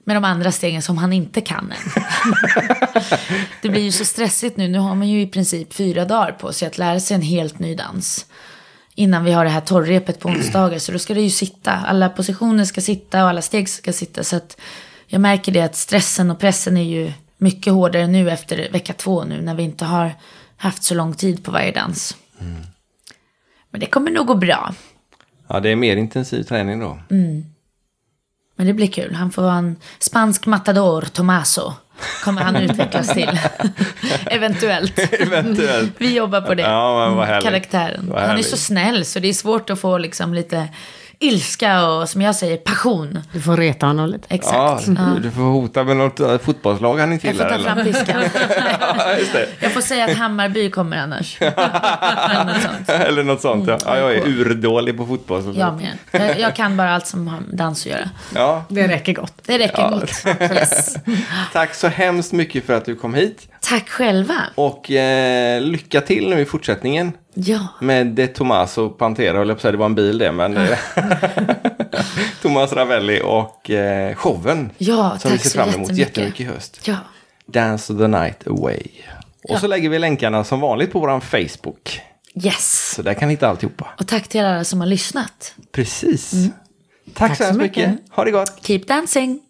Med de andra stegen som han inte kan än. det blir ju så stressigt nu. Nu har man ju i princip fyra dagar på sig att lära sig en helt ny dans. Innan vi har det här torrrepet på onsdagar. Så då ska det ju sitta. Alla positioner ska sitta och alla steg ska sitta. Så att jag märker det att stressen och pressen är ju mycket hårdare nu efter vecka två nu. När vi inte har haft så lång tid på varje dans. Men det kommer nog gå bra. Ja, det är mer intensiv träning då. Men det blir kul. Han får vara en spansk matador, Tomaso. Kommer han utvecklas till. Eventuellt. Eventuellt. Vi jobbar på det. Ja, men vad härligt. Karaktären. Vad Han är härligt. så snäll så det är svårt att få liksom lite ilska och som jag säger passion. Du får reta honom lite. Ja, Exakt. du, du får hota med något eh, fotbollslag han inte Jag får gillar. ta fram piskan. Ja. Jag får säga att Hammarby kommer annars. Eller något sånt. Eller något sånt. Ja. Ja, jag är Mm. urdålig på fotboll. Så Jag med. Jag, jag kan bara allt som har dans att göra. Ja, Det räcker gott. Det räcker gott. Yes. tack så hemskt mycket för att du kom hit. Tack själva. Och eh, lycka till nu i fortsättningen. Ja. Med De Tomaso Pantera, höll jag på att det var en bil det, men eh, Thomas Ravelli och eh, showen. Ja, som vi ser fram emot jättemycket. i höst. Ja. Dance the night away. Och så lägger vi länkarna som vanligt på vår Facebook. Yes. Så där kan ni hitta alltihopa. Och tack till alla som har lyssnat. Precis. Mm. Tack, Tack så så hemskt mycket. mycket. Ha det gott. Keep dancing.